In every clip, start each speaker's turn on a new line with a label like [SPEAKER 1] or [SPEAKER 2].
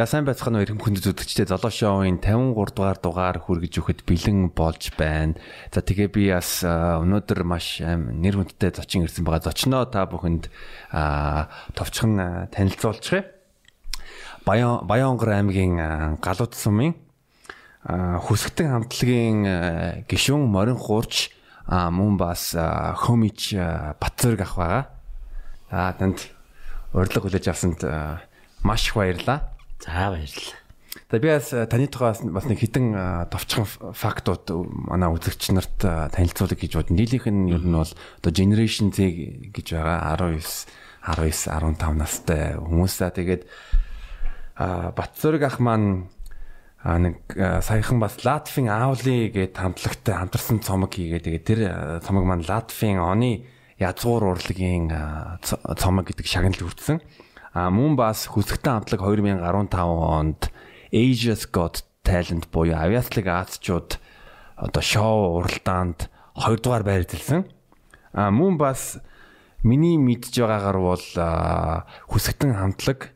[SPEAKER 1] За сайн байцгаана уу хүндэт үзэгчдээ Золоо шоуын 53 дугаар дугаар хүргэж өгөхөд бэлэн болж байна. За тэгээ би бас өнөөдөр маш нэр хүндтэй зочин ирсэн байгаа. Зочноо та бүхэнд товчхон танилцуулчихъя. Баян Баянгор аймгийн Галууд сумын хүсгтэн хамтлагийн гишүүн Морин Хуурч мөн бас Хомич Батцэрг ах байгаа. За танд урилга хүлээж авсанд маш их баярлалаа.
[SPEAKER 2] За баярлалаа.
[SPEAKER 1] За би бас э, таны тухаас бас нэг хитэн э, товчхон фактууд манай үзэгч нарт э, танилцуулах гэж бод. Нийлийнх нь ер нь бол одоо generation Z гэж байгаа 19 19 15 настай хүмүүсээ тэгээд Батзөрг ах маань нэг саяхан бас Латвийн Аавли гээд хамтлагтай хамтарсан цомог хийгээд тэгээд тэр цомог маань Латвийн оны язгуур урлагийн цомог гэдэг шагналд хүрсэн. А мөн бас хүсэгтэн хамтлаг 2015 онд Asia's Got Talent буюу авиаслаг Азчууд одоо шоу уралдаанд 2 дугаар байрлалсан. А мөн бас миний мэдж байгаагаар бол хүсэгтэн хамтлаг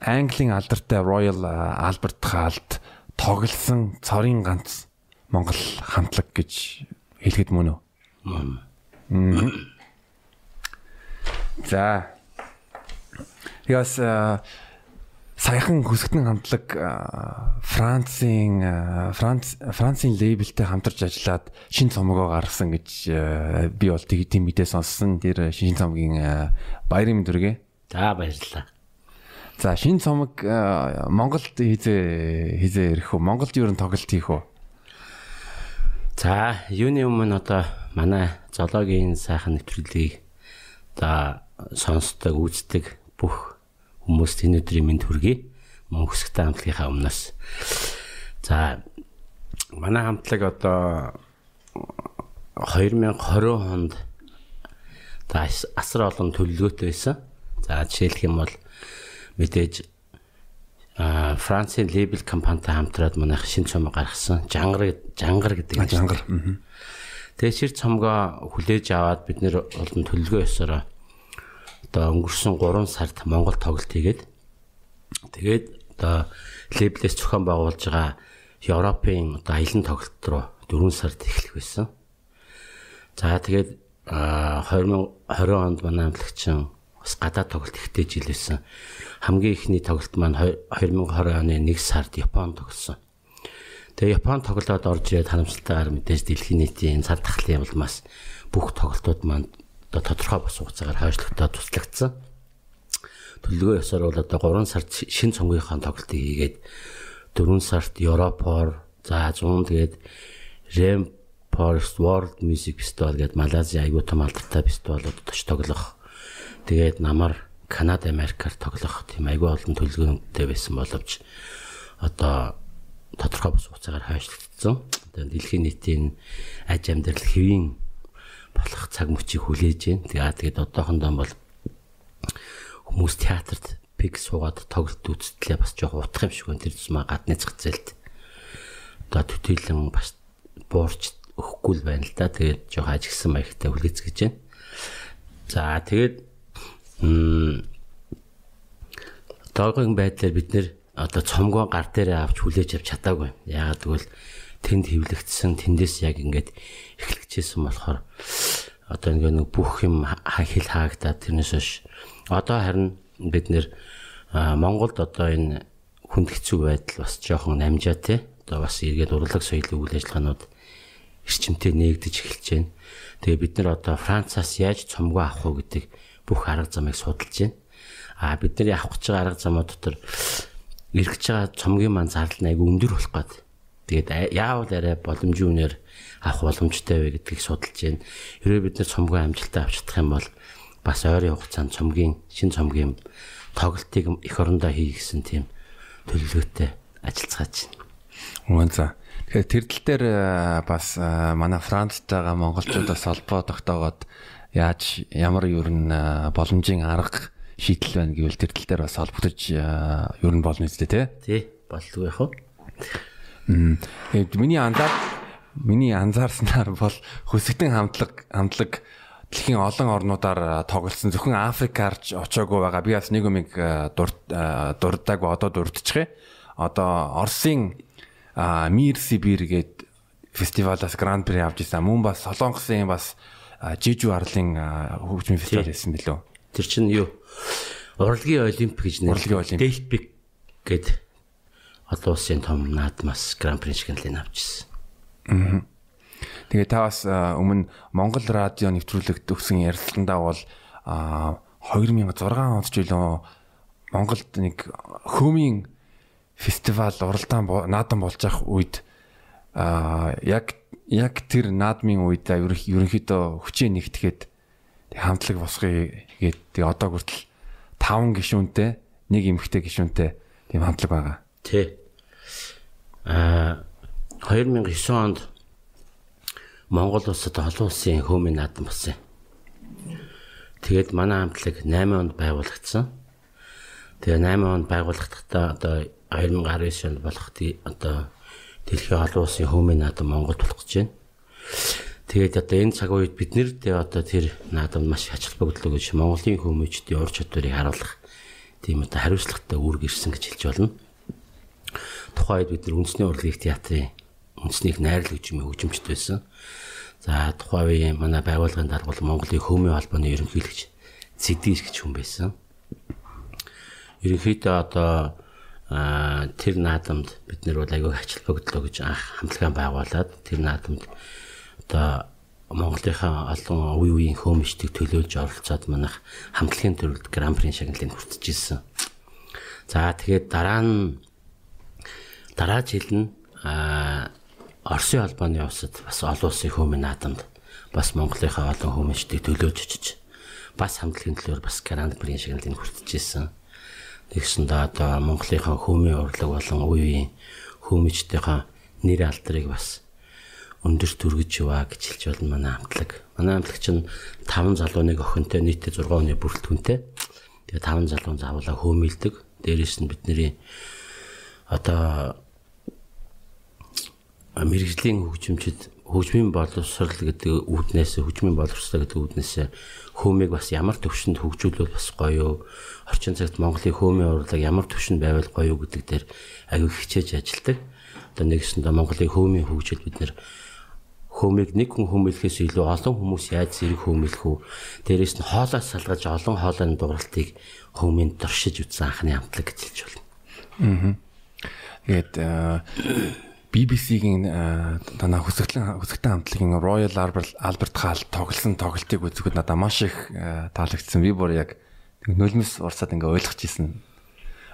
[SPEAKER 1] Английн алдартай Royal Albert Hall-д тоглосон цорын ганц Монгол хамтлаг гэж хэлэхэд мөн үү? За Ягас саяхан хүсгтэн хамтлаг Францын Франц Францын лейблтэй хамтарч ажиллаад шин цомгоо гаргасан гэж би бол тийм мэдээ сонссон. Тэр шин цомгийн баярын дүргээ.
[SPEAKER 2] За баярлалаа.
[SPEAKER 1] За шин цомог Монголд хизээ хизээ ирэх үү? Монголд юу н тоглолт хийх үү?
[SPEAKER 2] За юуны өмнө одоо манай зоологийн сайхан нэвтрүүлгийг за сонсдог, үздэг бүх хүмүүст энэ өдрийн мэнд хүргэе. Мөн хөсгтэй хамтлагийнхаа өмнөөс. За манай хамтлаг одоо 2020 онд та асар олон төлөвлөгөөтэй байсан. За жишээлх юм бол мэдээж а Францын лейбл компанитай хамтраад манайх шинэ цомог гаргасан. Жангар жангар гэдэг.
[SPEAKER 1] Жангар.
[SPEAKER 2] Тэгээ шир цомгоо хүлээж аваад бид нэр олон төлөвлөгөө ёсороо одоо өнгөрсөн 3 сард Монгол тоглолт хийгээд тэгээд одоо лейблээс зохион байгуулж байгаа Европын одоо аялын тоглолт руу 4 сард эхлэх байсан. За тэгээд 2020 онд манай амтлагчин бас гадаад тоглолт ихтэй жилсэн. Хамгийн ихний тоглолт маань 2020 оны 1 сард Японд тогсон. Тэгээ Японд тоглоод орж ирээд харамсалтайгаар мэдээж дэлхийн нийтийн цар тахлын улмаас бүх тоглолтууд маань одоо тодорхой бос хугацаагаар хойшлогдоод туслагдсан. Төлөвлөгөө ёсоор бол одоо 3 сард шин цонгийнхаа тоглолтыг хийгээд 4 сард Европоор за 100 тэгээд Rem Forest World Music Festival гэдэг Малайзийн аюу тум алдартай фестивалууд точ тоглох. Тэгээд намар Канада, Америкаар тоглох тийм аюу олон төлөвлөгөөтэй байсан боловч одоо тодорхой бос хугацаагаар хойшлогдсон. Тэгээд дэлхийн нийтийн аж амьдрал хэвийн болох цаг мөчийг хүлээж байна. Тэгээ тэгээд одоохондоо бол хүмүүс театрт пик суугаад тоглолт үзтлээ бас жоох утах юм шиг байна. Тэр тусмаа гадны зах зээлд одоо төтөйлөн бас буурч өгөхгүй л байна л да. Тэгээд жоох ажигсан маягтай хүлээцгэж байна. За тэгээд одоогийн байдлаар бид нэр одоо цомгоо гар дээр авч хүлээж авч чадаагүй. Яагаад гэвэл тэнд хөвлөгдсөн тэндээс яг ингээд эхлэгчээсэн болохоор одоо ингээд нэг бүх юм хил хаагдаад тэрнээс биш одоо харин бид нэр Монголд одоо энэ хүнд хэцүү байдал бас жоохон намжаа те одоо бас эргээд урлаг соёлын үйл ажиллагаанууд эрчимтэй нээгдэж эхэлж байна. Тэгээ бид нар одоо Францаас яаж цомгоо авах вэ гэдэг бүх арга замыг судалж байна. А бидний авах гэж байгаа арга замууд дотор эргэж байгаа цомгийн маань зардал нь айгүй өндөр болох гээд Тэгээд яавал арай боломжийн үнээр авах боломжтой вэ гэдгийг судалж байна. Хэрвээ бид нэр цомгоо амжилттай авч чадах юм бол бас ойрын хугацаанд цомгийн шин цомгийн тоглолтыг эх орондоо хий гэсэн тийм төлөвлөгөөтэй ажиллацгааж
[SPEAKER 1] байна. За. Тэгэхээр тэр тал дээр бас манай Францтайгаа монголчуудаас холбоо тогтоогоод яаж ямар юу н боломжийн арга шийдэл байна гэвэл тэр тал дээр бас холбогдож юу н болно үстэй тий.
[SPEAKER 2] Тий, болдгоо яах вэ?
[SPEAKER 1] Тэгээд миний анзаар миний анзаарснаар бол хөсгтэн хамтлаг хамтлаг дэлхийн олон орнуудаар тоглосон зөвхөн Африкаарч очоогүй байгаа. Би бас нэг юмыг дурддаг ба одоо дурдчихъя. Одоо Оросын Мир Сибир гээд фестивалаас гранд при авч ирсэн. Мөн бас Солонгосын бас Жижу арлын хөгжмийн фестивал байсан билүү.
[SPEAKER 2] Тэр чинь юу? Урлагийн олимп гэж
[SPEAKER 1] нэр. Урлагийн олимп.
[SPEAKER 2] Дэлпик гээд олон улсын том наадмаас гран при шагналыг авчихсан.
[SPEAKER 1] Аа. Тэгээ та бас өмнө Монгол радио нэвтрүүлэгт өгсөн ярилцлагандаа бол 2006 онд ч илүү Монголд нэг хөөмийн фестивал уралдаан наадан болж явах үед яг яг тэр наадмын үед ерөнхийдөө хүчээ нэгтгэхэд хамтлаг босгоё гээд тэгээ одоо хүртэл 5 гишүүнтэй нэг эмэгтэй гишүүнтэй тийм хамтлаг байгаа.
[SPEAKER 2] Тий. Аа 2009 онд Монгол улсад олон улсын хөөмийн наадам болсон. Тэгээд манай хамтлаг 8 онд байгуулагдсан. Тэгээ 8 онд байгуулагдахтаа одоо 2019 онд болох одоо дэлхийн олон улсын хөөмийн наадам Монголд болох гэж байна. Тэгээд одоо энэ цаг үед бид нэр тэгээ одоо тэр наадамд маш ач холбогдол өгч Монголын хөөмөчдийн ур чадварыг харуулах тийм одоо хариуцлагатай үүрэг ирсэн гэж хэлж болно. Тухайн үед бид нар үндэсний урлагийн театрын үндэснийг найрлагч юм хөгжимчд байсан. За тухайн үеийн манай байгууллагын даргал Монголын хөөмийн холбооны ерөнхийлөгч Цэдгийш гэж хүн байсан. Ерөнхийдөө одоо тэр наадамд бид нэр бол аягүй ачаалбагдлоо гэж анх хамтлагаа байгуулад тэр наадамд одоо Монголынхаа олон үе үеийн хөөмчдийг төлөөлж оролцоод манайх хамтлагийн төрөлд гран прин шагналыг хүртэж ирсэн. За тэгээд дараа нь дараа жил нь Оросын холбооны явцад бас олон улсын хөөмийн наадамд бас Монголынхаа олон хөөмчдийг төлөөж очиж бас хамтлагийн төлөөр бас Гранд Прин шагналыг хүртэж ирсэн. Тэгсэн доо одоо Монголынхаа хөөмийн урлаг болон үеийн хөөмчдийнхаа нэр алдрыг бас өндөр төргөж яваа гэж хэлж болно манай хамтлаг. Манай хамтлаг чинь 5 залууныг охинтой нийтдээ 6 оны бүрэлдэхүүнтэй. Тэгээ 5 залуун заавалаа хөөмилдэг. Дээрээс нь бидний одоо мэрэгжлийн хөгжимчд хөгжмийн боловсрал гэдэг үүднээс хөгжмийн боловсрал гэдэг үүднээс хөөмийг бас ямар төвшөнд хөгжүүлвэл бас гоё орчин цагт Монголын хөөмийн урлаг ямар төвшөнд байвал гоё гэдэг дээр аягүй хичээж ажилладаг. Одоо нэгсэндээ Монголын хөөмийн хөгжил бид нэр хөөмийг нэг хүн хөөмөлөхөөс илүү олон хүмүүс яаж зэрэг хөөмөлөх үү? Дээрээс нь хоолой салгаж олон хоолойн дууралтыг хөөмийн доршиж үтсэн анхны амтлаг гэж хэлж байна.
[SPEAKER 1] Аа. Тэгээд BBC-гийн танаа хөсөглөн хөсөгтөн хамтлагийн Royal Albert Hall тоглосон тоглолтыг үзэхэд надад маш их таалагдсан. Би бүр яг нулимс урсаад ингээ ойлгож исэн.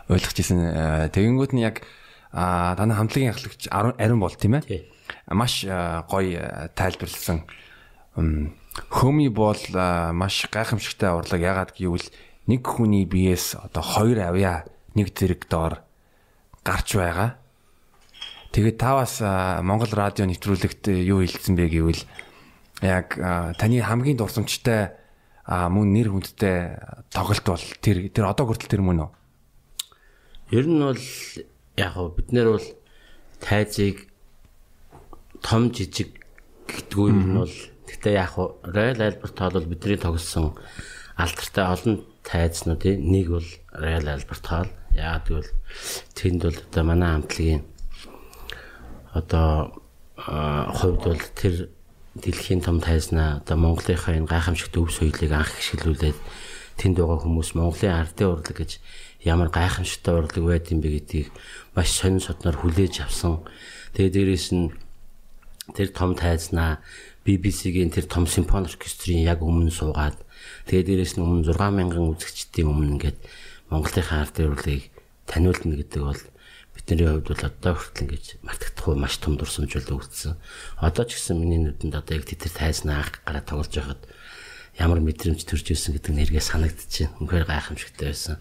[SPEAKER 1] Ойлгож исэн. Тэгэнгүүт нь яг танаа хамтлагийн ахлагч Ариун бол тийм ээ. Маш гоё тайлбарлсан. Хөми бол маш гайхамшигтай урлаг ягаад гэвэл нэг хүний биеэс одоо хоёр авьяа нэг зэрэг доор гарч байгаа Тэгээд та бас Монгол радио нэвтрүүлэгт юу хэлсэн бэ гэвэл яг таны хамгийн дурсамжтай мөн нэр хүндтэй тоглолт бол тэр тэр одоо хүртэл тэр мөн үү?
[SPEAKER 2] Ер нь бол яг гоо бид нэр бол тайзыг том жижиг гэдгүй юм бол гэтээ яг гоо Royal Albert Hall бол бидний тоглосон алдартай олон тайзнуудын нэг бол Royal Albert Hall. Яг тэгвэл тэнд бол одоо манай хамтлагийн одоо хувьд бол тэр дэлхийн том тайзнаа одоо Монголынхаа энэ гайхамшигт өв соёлыг анх гიშгэлүүлээд тэнд байгаа хүмүүс Монголын ардын урлаг гэж ямар гайхамшигтай урлаг байд юм бэ гэдгийг маш сонин содноор хүлээж авсан. Тэгээ дээрээс нь тэр том тайзнаа BBC-гийн тэр том симфони оркестрийн яг өмнө суугаад тэгээ дээрээс нь өмнө 6000 үзэгчдийн өмнө ингээд Монголынхаа ардын урлагийг таниулна гэдэг бол бидний хувьд бол одоо хүртэл ингэж мартагдахгүй маш том дурсамжуул өгдсөн. Одоо ч гэсэн миний нүдэнд одоо яг тэр тайзнаа анх гараад тоглож байхад ямар мэдрэмж төрж ирсэн гэдэг нэргээ санагдчихэв. Үнэхээр гайхамшигтай байсан.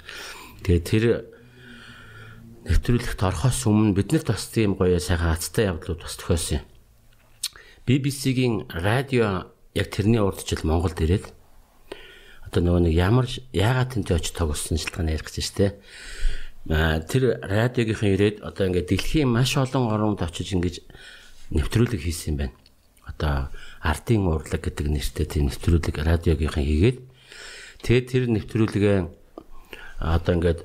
[SPEAKER 2] Тэгээ тэр нэвтрүүлэгт орохоос өмнө биднэрт бас тийм гоё сайхан хацтай явдлууд бас тохиосон юм. BBC-гийн радио яг тэрний урдчил Монголд ирээд одоо нөгөө нэг ямар яагаад тэнтэй очиж тоглосон шалтгаан ярих гэж штэ тэр радиогийнхан ирээд одоо ингээд дэлхийн маш олон оронд очиж ингэж нэвтрүүлэг хийсэн юм байна. одоо ардын урлаг гэдэг нэртэй тийм нэвтрүүлэг радиогийнхан хийгээд тэгээд тэр нэвтрүүлгээ одоо ингээд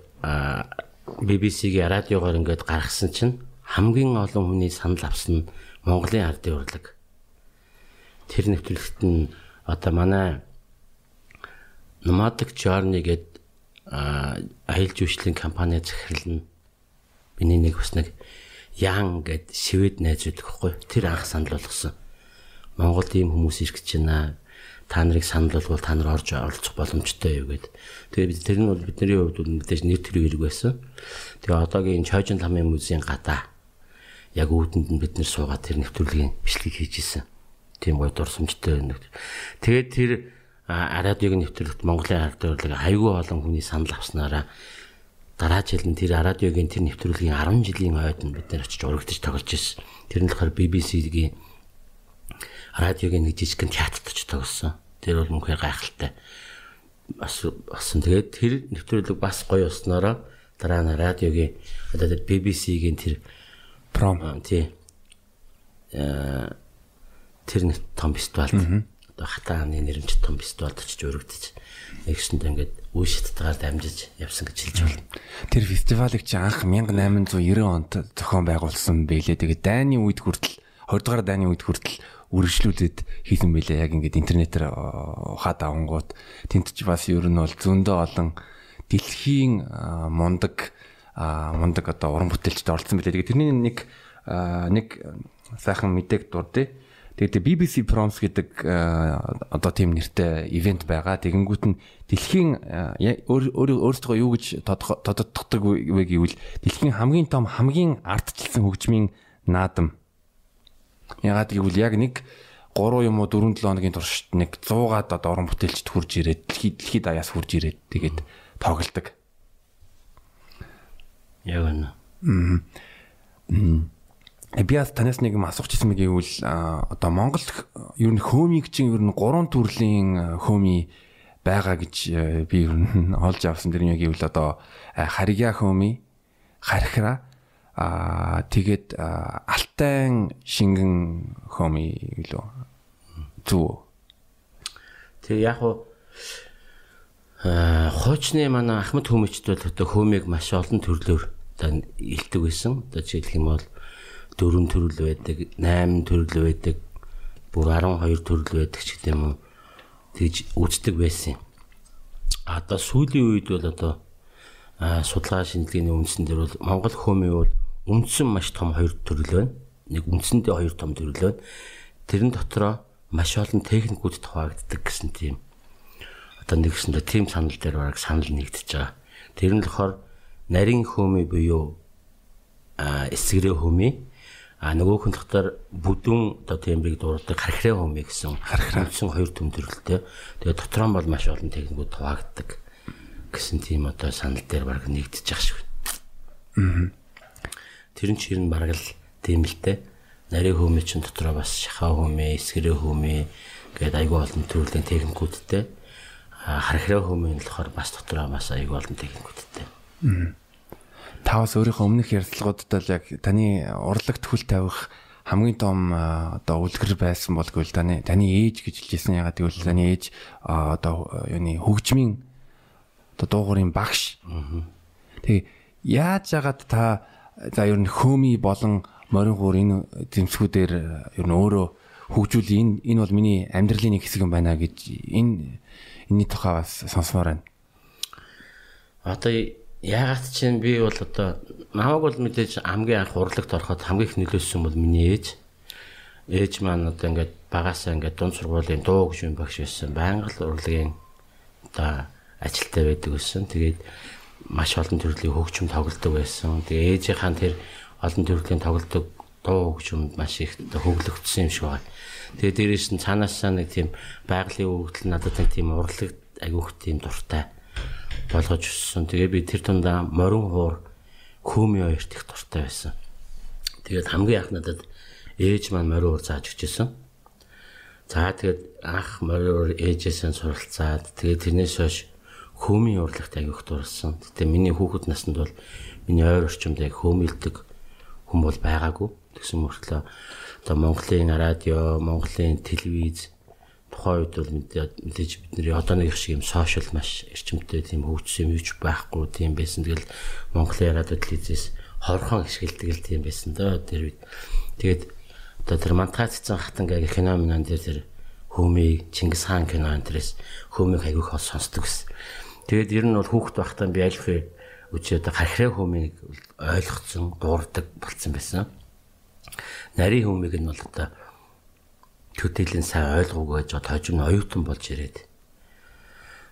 [SPEAKER 2] BBC-гийн радиогоор ингээд гаргасан чинь хамгийн олон хүний санал авсан нь Монголын ардын урлаг. Тэр нэвтрүүлэгт нь одоо манай Nomadic Journey гэдэг аюул жуулчлалын компани захирал нь миний нэг бас нэг Ян гэд Швед найз байдаг хгүй. Тэр анх санал болгосон. Монголд ийм хүмүүс ирэх гэж байна. Та нарыг санал болгол та нар орж оролцох боломжтой юу гэд. Тэгээ бид тэр нь бол бидний хувьд мэдээж нэр төрийн хэрэг байсан. Тэгээ одоогийн Чойжин ламын музейн гадаа яг үүдэнд нь бид нэр суугаад тэр нэвтрүүлгийн бичлэг хийж исэн. Тийм гоё дурсамжтай нэг. Тэгээд тэр радиог нэвтрүүлэгт Монголын ард урлаг айгүй олон хүний санал авснараа дараа жил нь тэр радиогийн тэр нэвтрүүлгийн 10 жилийн ойд нь бид нэр очиж урагдаж тоглож ирсэн. Тэр нь болохоор BBC-гийн радиогийн нэг жижигхэн театрт очиж тоглосон. Тэр бол мөнхөр гайхалтай. Бас басан тэгээд тэр нэвтрүүлэг бас гоё болсноороо дараа нь радиогийн одоо BBC-гийн тэр
[SPEAKER 1] пром
[SPEAKER 2] тий. Э тэр том фестивалд одоо хатаа хааны нэрмжит том фестивалд очиж өргөдөж нэгсэнд ингээд үе шаттайгаар дамжиж явсан гэж хэлж байна.
[SPEAKER 1] Тэр фестивалыг чи анх 1890 онд зохион байгуулсан байлээ. Тэгээд дайны үед хүртэл 20 дугаар дайны үед хүртэл үргэлжлүүлээд хийсэн байлээ. Яг ингээд интернетээр ухаад авангууд тэнд ч бас ер нь бол зөндөө олон дэлхийн мундаг мундаг одоо уран бүтээлчд оролцсон байлээ. Тэгээд тэрний нэг нэг сайхан мэдээг дурдъя Тэгээд BBC Proms гэдэг э, одоо тийм нэртэй ивент байгаа. Тэгэнгүүт нь дэлхийн өөрөөсөө юу гэж тодотдог вэ гэвэл дэлхийн хамгийн том хамгийн ардчилсан хөгжмийн наадам. Ягаад гэвэл яг нэг 3 юм уу 4 7 хоногийн турш нэг 100-аад одоо орон бүтээлчд хурж ирээд дэлхийд дэлхийд даяас хурж ирээд тэгээд тоглолдог.
[SPEAKER 2] Яг үнэ.
[SPEAKER 1] Аа. Э, би бас танаас нэг юм асуух гэсэн мэт гэвэл одоо Монгол ер нь хөөмиг чинь ер нь гурван төрлийн хөөми байгаа гэж э, би ер нь олж авсан дэр яг гэвэл одоо харьяа хөөми, хархира аа тэгээд алтайн шингэн хөөми гэлөө зү.
[SPEAKER 2] Тэг яг уу хуучны манай Ахмад хөөмичд бол одоо хөөмийг маш олон төрлөөр одоо илдэг байсан. Одоо жишээлх юм бол 4 төрөл байдаг, 8 төрөл байдаг, бүр 12 төрөл байдаг ч гэдэм үү. Тэгж үздэг байсан. Одоо сүүлийн үед бол одоо судалгаа шинжилгээний үндсэн дээр бол Монгол хөөмийн бол үндсэн маш том хоёр төрөл байна. Нэг үндсэндээ хоёр том төрөл байна. Тэрэн дотроо маш олон техникүүд хуваагддаг гэсэн тийм одоо нэгсэндээ тим санал дээр бараг санал нэгдэж байгаа. Тэр нь болохоор нарийн хөөмий буюу эсгэрээ хөөмий А нөгөөх нь дотор бүдүүн одоо тембрийг дурддаг хархраа хумыг гэсэн хархраасэн хоёр төм төрөлтэй. Тэгээ дотор нь бол маш олон техникүүд хуваагддаг гэсэн тийм одоо санал дээр баг нэгдэж ах шиг. Аа. Тэр нь чир нь баг л тийм л те. Нарийн хумын чинь дотроо бас шахаа хумын, эсгэрээ хумын гээд айгүй олон төрлийн техникүүдтэй. А хархраа хумын болохоор бас дотроо бас айгүй олон техникүүдтэй. Аа
[SPEAKER 1] та бас өөрийнхөө өмнөх ярилцлагуудад л яг таны урлагт хөл тавих хамгийн том одоо үлгэр байсан бол гэвэл таны таны ээж гэж хэлжсэн ягаад гэвэл таны ээж одоо юуны хөгжмийн одоо дуугарын багш. Тэгээ яаж ягаад та за ер нь хөөми болон морин гуур энэ зэмсгүүдээр ер нь өөрөө хөгжүүл энэ энэ бол миний амьдралын нэг хэсэг юм байна гэж энэ энэний тухай бас сонсомоор байна.
[SPEAKER 2] Одоо Ягаад чинь би бол одоо намайг бол мэдээж хамгийн анх урлагт ороход хамгийн их нөлөөсөн бол миний ээж. Ээж маань одоо ингээд багасаа ингээд дунд сургуулийн дуу хөгжмийн багш байсан. Байнга л урлагийн одоо ажилтай байдаг байсан. Тэгээд маш олон төрлийн хөгжим тоглодог байсан. Тэгээ ээжийнхэн тэр олон төрлийн тоглодог дуу хөгжимд маш их хөглөгдсөн юм шиг байна. Тэгээ дээрээс нь цаанаасаа нэг тийм байгалийн өгөгдөл надад нэг тийм урлаг агиух тийм дуртай болгож өссөн. Тэгээ би тэр тундаа морин хуур көөми хоёрт их дуртай байсан. Тэгээд хамгийн анх надад ээж маань морин хуур зааж өгчээсэн. За тэгээд анх морин хуур ээжээсээ суралцаад тэгээд тэрнээс хойш хөөмийн урлагт аяг их дурсан. Гэтэ миний хүүхэд наснд бол миний ойр орчимд яг хөөмилдэг хүн бол байгаагүй. Тэгсэн мөртлөө одоо Монголын радио, Монголын телевиз тухайн үед бол мэдээж бидний одооны их шиг юм сошиал маш эрчимтэй тийм хөгжсөн юм юуч байхгүй тийм байсан. Тэгэл Монголын радио телевизээс хорхон хишгэлдэг л тийм байсан доо тэр үед. Тэгээд одоо тэр мантацсан хатангаа кино минан дээр тэр Хөмийг Чингис хаан кино антрес Хөмийг аягүй хол сонсдог гэсэн. Тэгээд ер нь бол хүүхэд байхдаа би альфэ үчээд хархраа Хөмийг ойлгоцсон, дуурдаг болцсон байсан. Нарийн Хөмийг нь бол одоо төдийлэн сайн ойлгоогүй гэж хожим оюутан болж ирээд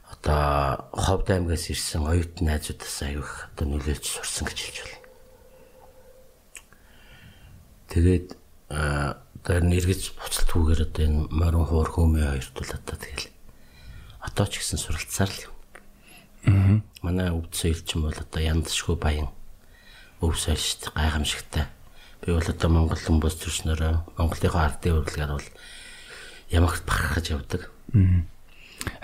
[SPEAKER 2] одоо Ховд аймгаас ирсэн оюутан найзуудаас аяг одоо нөлөөлж сурсан гэж хэлж байна. Тэгээд одоо нэргэж буцалтгүйгээр одоо энэ морин хуур хөмөө хоёрт бол одоо тэгэл одоо ч гэсэн суралцсаар л юм. Аа. Манай өвд соёл ч юм бол одоо яндшгүй баян өв соёлт гайхамшигтай. Би бол одоо Монгол хүмүүс төрснөрөө Монголынхоо ардын урлагаар бол ямагт бахархаж явдаг.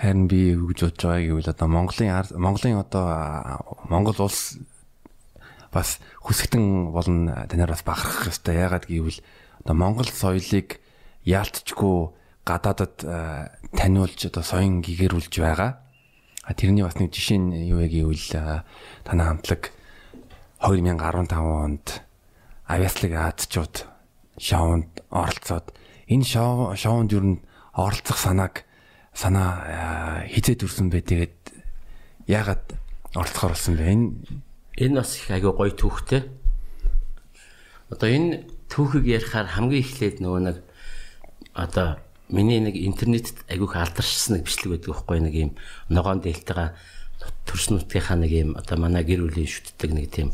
[SPEAKER 1] Харин би гэж бодож байгааг гэвэл одоо Монголын Монголын одоо Монгол улс бас хүсэгтэн болно танаар бас бахархах ёстой. Яагаад гэвэл одоо Монгол соёлыг яалтчгүй гадаадад таниулж одоо соён гэгэрүүлж байгаа. Тэрний бас нэг жишээ нь юу вэ гэвэл танай хамтлаг 2015 онд Авиаслаг Азчууд шоунд оролцоод энэ шоу шоунд юу н оролцох санааг санаа э, хизээд үрсэн бэ тэгээд яагаад оролцохоор болсон бэ? Энэ
[SPEAKER 2] энэ бас их айгүй гоё түүхтэй. Одоо энэ түүхийг ярихаар хамгийн эхлээд нөгөө нэг одоо миний нэг интернетэд айгүйх алдаршсан нэг бичлэг байдаг байхгүй нэг юм ногоон дээлтэйга төрс нутгийнхаа нэг юм одоо манай гэр бүлийн шүтдэг нэг тийм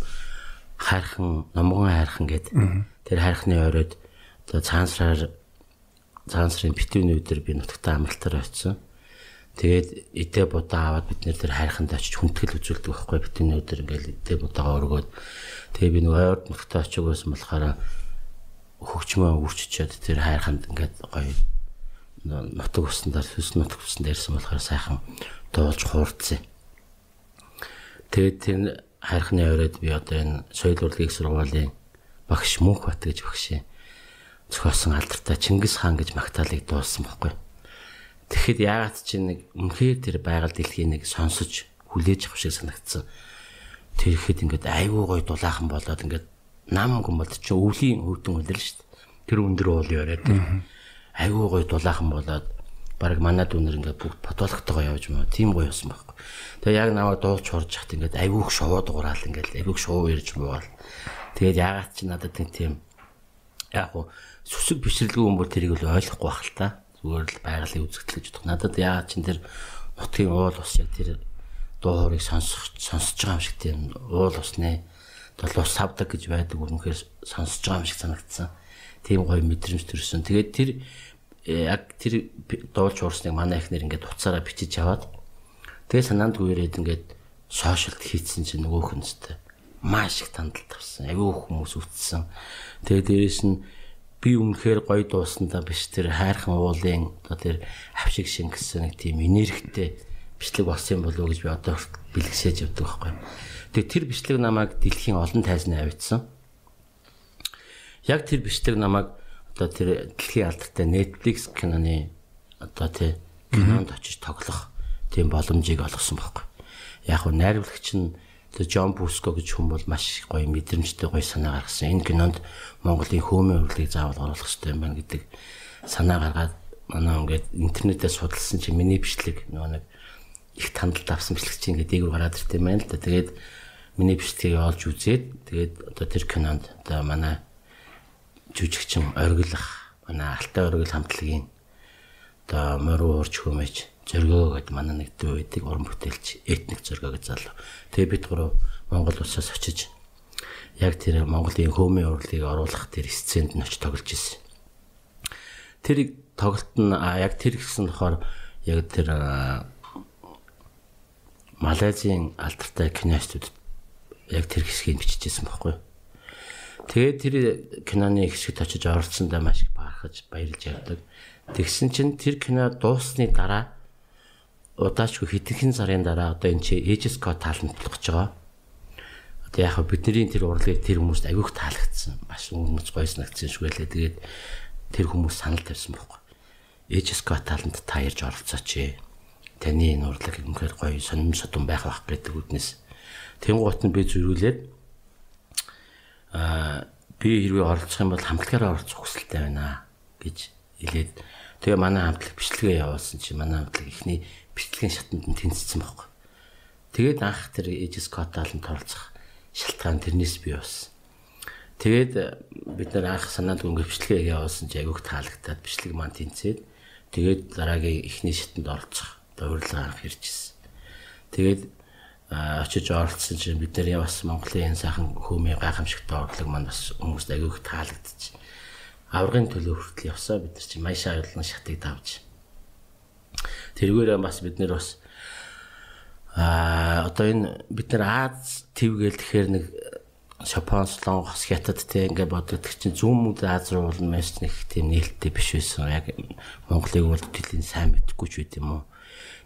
[SPEAKER 2] хайрхан номгон хайрхан гэдэг тэр хайрхны оройд одоо цаансраар цаансрын битүүний өдөр би нутагтаа амралтаар очсон. Тэгээд эдээ будаа аваад бид нэр тэр хайрханд очиж хүндэтгэл үзүүлдэг байхгүй битүүний өдөр ингээл эдээ будаага өргөөд тэгээ би нөгөө ойрд нутагтаа очиж байсан болохоор хөгжмөө үрчичээд тэр хайрханд ингээд гоё нутаг уснаар сүс нутаг усан дээрсэн болохоор сайхан дуулж хуурцсан. Тэгээд тэр хайрхны оройд би одоо энэ соёл урлагийн сургуулийн багш Мөнх Бат гэж багшийн зохиосон алдартай Чингис хаан гэж магтаалыг дуулсан байхгүй. Тэгэхэд яагаад чи нэг үнхээр тэр байгаль дэлхийн нэг сонсож хүлээж авах шиг санагдсан. Тэр ихэд ингээд айгүй гой дулаахан болоод ингээд нам гомбод чи өвлийн хөвдөн үлрэл шүү дээ. Тэр өндөр уул яриад. Айгуу гой дулаахан болоод баг манай дүүнэр ингээд бүгд потологтойгоо явж маа. Тийм гоё болсон байхгүй. Тэгээ яг наваа дуулж хорж хахт ингээд айгуух шовоо дугураал ингээд айгуух шовоо ярьж муугаал. Тэгээд ягаад чи надад нэг тийм яг уу сүсэг бишрэлгүй хүмүүс тэрийг л ойлгохгүй байх л та. Зүгээр л байгалийн үзэгдэл гэж бодох. Надад ягаад чин тэр нутгийн уул ус яг тэр дуу хоорыг сонсох сонсож байгаа юм шиг тийм уул усны долоос савдаг гэж байдаг үнэхээр сонсож байгаа юм шиг санагдсан. Тийм гоё мэдрэмж төрсөн. Тэгээд тэр э, яг тэр дуулж уурсныг манай ихнэр ингээд уцаараа бичиж аваад тэгээд санаанд гүйрээд ингээд сошиалд хийцэн чинь нөгөөх нь зү маш их тандалт авсан. Аюу хүмүүс үтсэн. Тэгээд дээрэс нь би үнэхээр гоё дуусандаа биш тэр хайрхан уулын одоо тэр авшиг шингэсэн нэг тийм энергитэй бичлэг болсон юм болов уу гэж би одоо бэлгсээж явдаг байхгүй. Тэгээ тэр бичлэг намайг дэлхийн олон тайзны авчсан. Яг тэр бичлэг намайг одоо тэр дэлхийн алдартай Netflix киноны одоо тий кинонд очиж тоглох тийм боломжийг олгосон байхгүй. Яг нь найруулагч нь тэр Джон Буско гэж хүн бол маш гоё мэдрэмжтэй гоё санаа гаргасан. Энэ кинонд Монголын хөөмийн урлагийг заавал оруулах хэрэгтэй юм байна гэдэг санаа гаргаад манай ингээд интернетээр судалсан чинь миний бичлэг нөгөө нэг их тандалт авсан бичлэг чинь ингээд дээгүүр гараад ирт юм байна л да. Тэгээд миний бичлэгийг олж үзээд тэгээд одоо тэр кинонд одоо манай жүжигчин оргилах манай алтай оргил хамтлагийн одоо моруу уурч хүмэж зөргөө гэдэг манай нэг дүү байдаг уран бүтээлч этник зөргөө гэж залуу. Тэгээ бид гурав Монгол улсаас очиж яг тэр Монголын хөөмийн урлагийг оруулах тэр сценд нь очиж тоглож ирсэн. Тэр тоглолт нь яг тэр гэсэн болохоор яг тэр Малайзийн алдартай киностудид яг тэр хэсгийг бичижсэн байхгүй. Тэгээд тэр киноны хэсэгт очиж оролцсондоо маш их бахархаж баярлж явдаг. Тэгсэн чинь тэр кино дууссаны дараа удаачгүй хэдхэн сарын дараа одоо энэ чи HSK таалантлах гэж байгаа. Одоо яг бидний тэр урлагийг тэр хүмүүст агиух таалагдсан. Маш хүмүүс гойснагдсан шүү гэлээ. Тэгээд тэр хүмүүс санал тавьсан байхгүй. Scott таланд та ярьж оролцооч. Таны энэ урлаг юмхээр гоё сонирм содон байх байх гэдэг үднэс. Тэнгуут нь би зөрүүлээд аа би хэрвээ оролцох юм бол хамтлагаараа оролцох хүсэлтэй байна гэж хэлээд тэгээ манай хамтлаг бичлэгээ явуулсан чи манай хамтлаг ихний бичлэгийн шатанд нь тэнцсэн байхгүй. Тэгээд анх тэр Age Scott таланд оролцох шалтгаан тэрнээс бий болсон. Тэгээд бид нар анх санаанд өнгө бичлэгээ явуулсан чи айгүйх таалагдаад бичлэг маань тэнцээд тэгээд дараагийн ихний шатанд оролцох урилга анх иржсэн. Тэгээд очиж оролцсон чинь бид нар бас Монголын энэ сайхан хүмүүний гайхамшигтай урлаг маань бас хүмүүст агиух таалагдчих. Аврагын төлөө хүртэл явсаа бид нар чинь Майшаа аюулын шатыг давж. Тэргээрээ бас бид нар бас а одоо энэ бид нар Аз твгээл тэгэхээр нэг Шопон, Солонгос, Хятад те ингээ боддог чинь зүүн мөд Аз руу бол маш нэг тийм нээлттэй биш байсан. Яг Монголыг бол тэлийн сайн мэдгүй ч байт юм уу.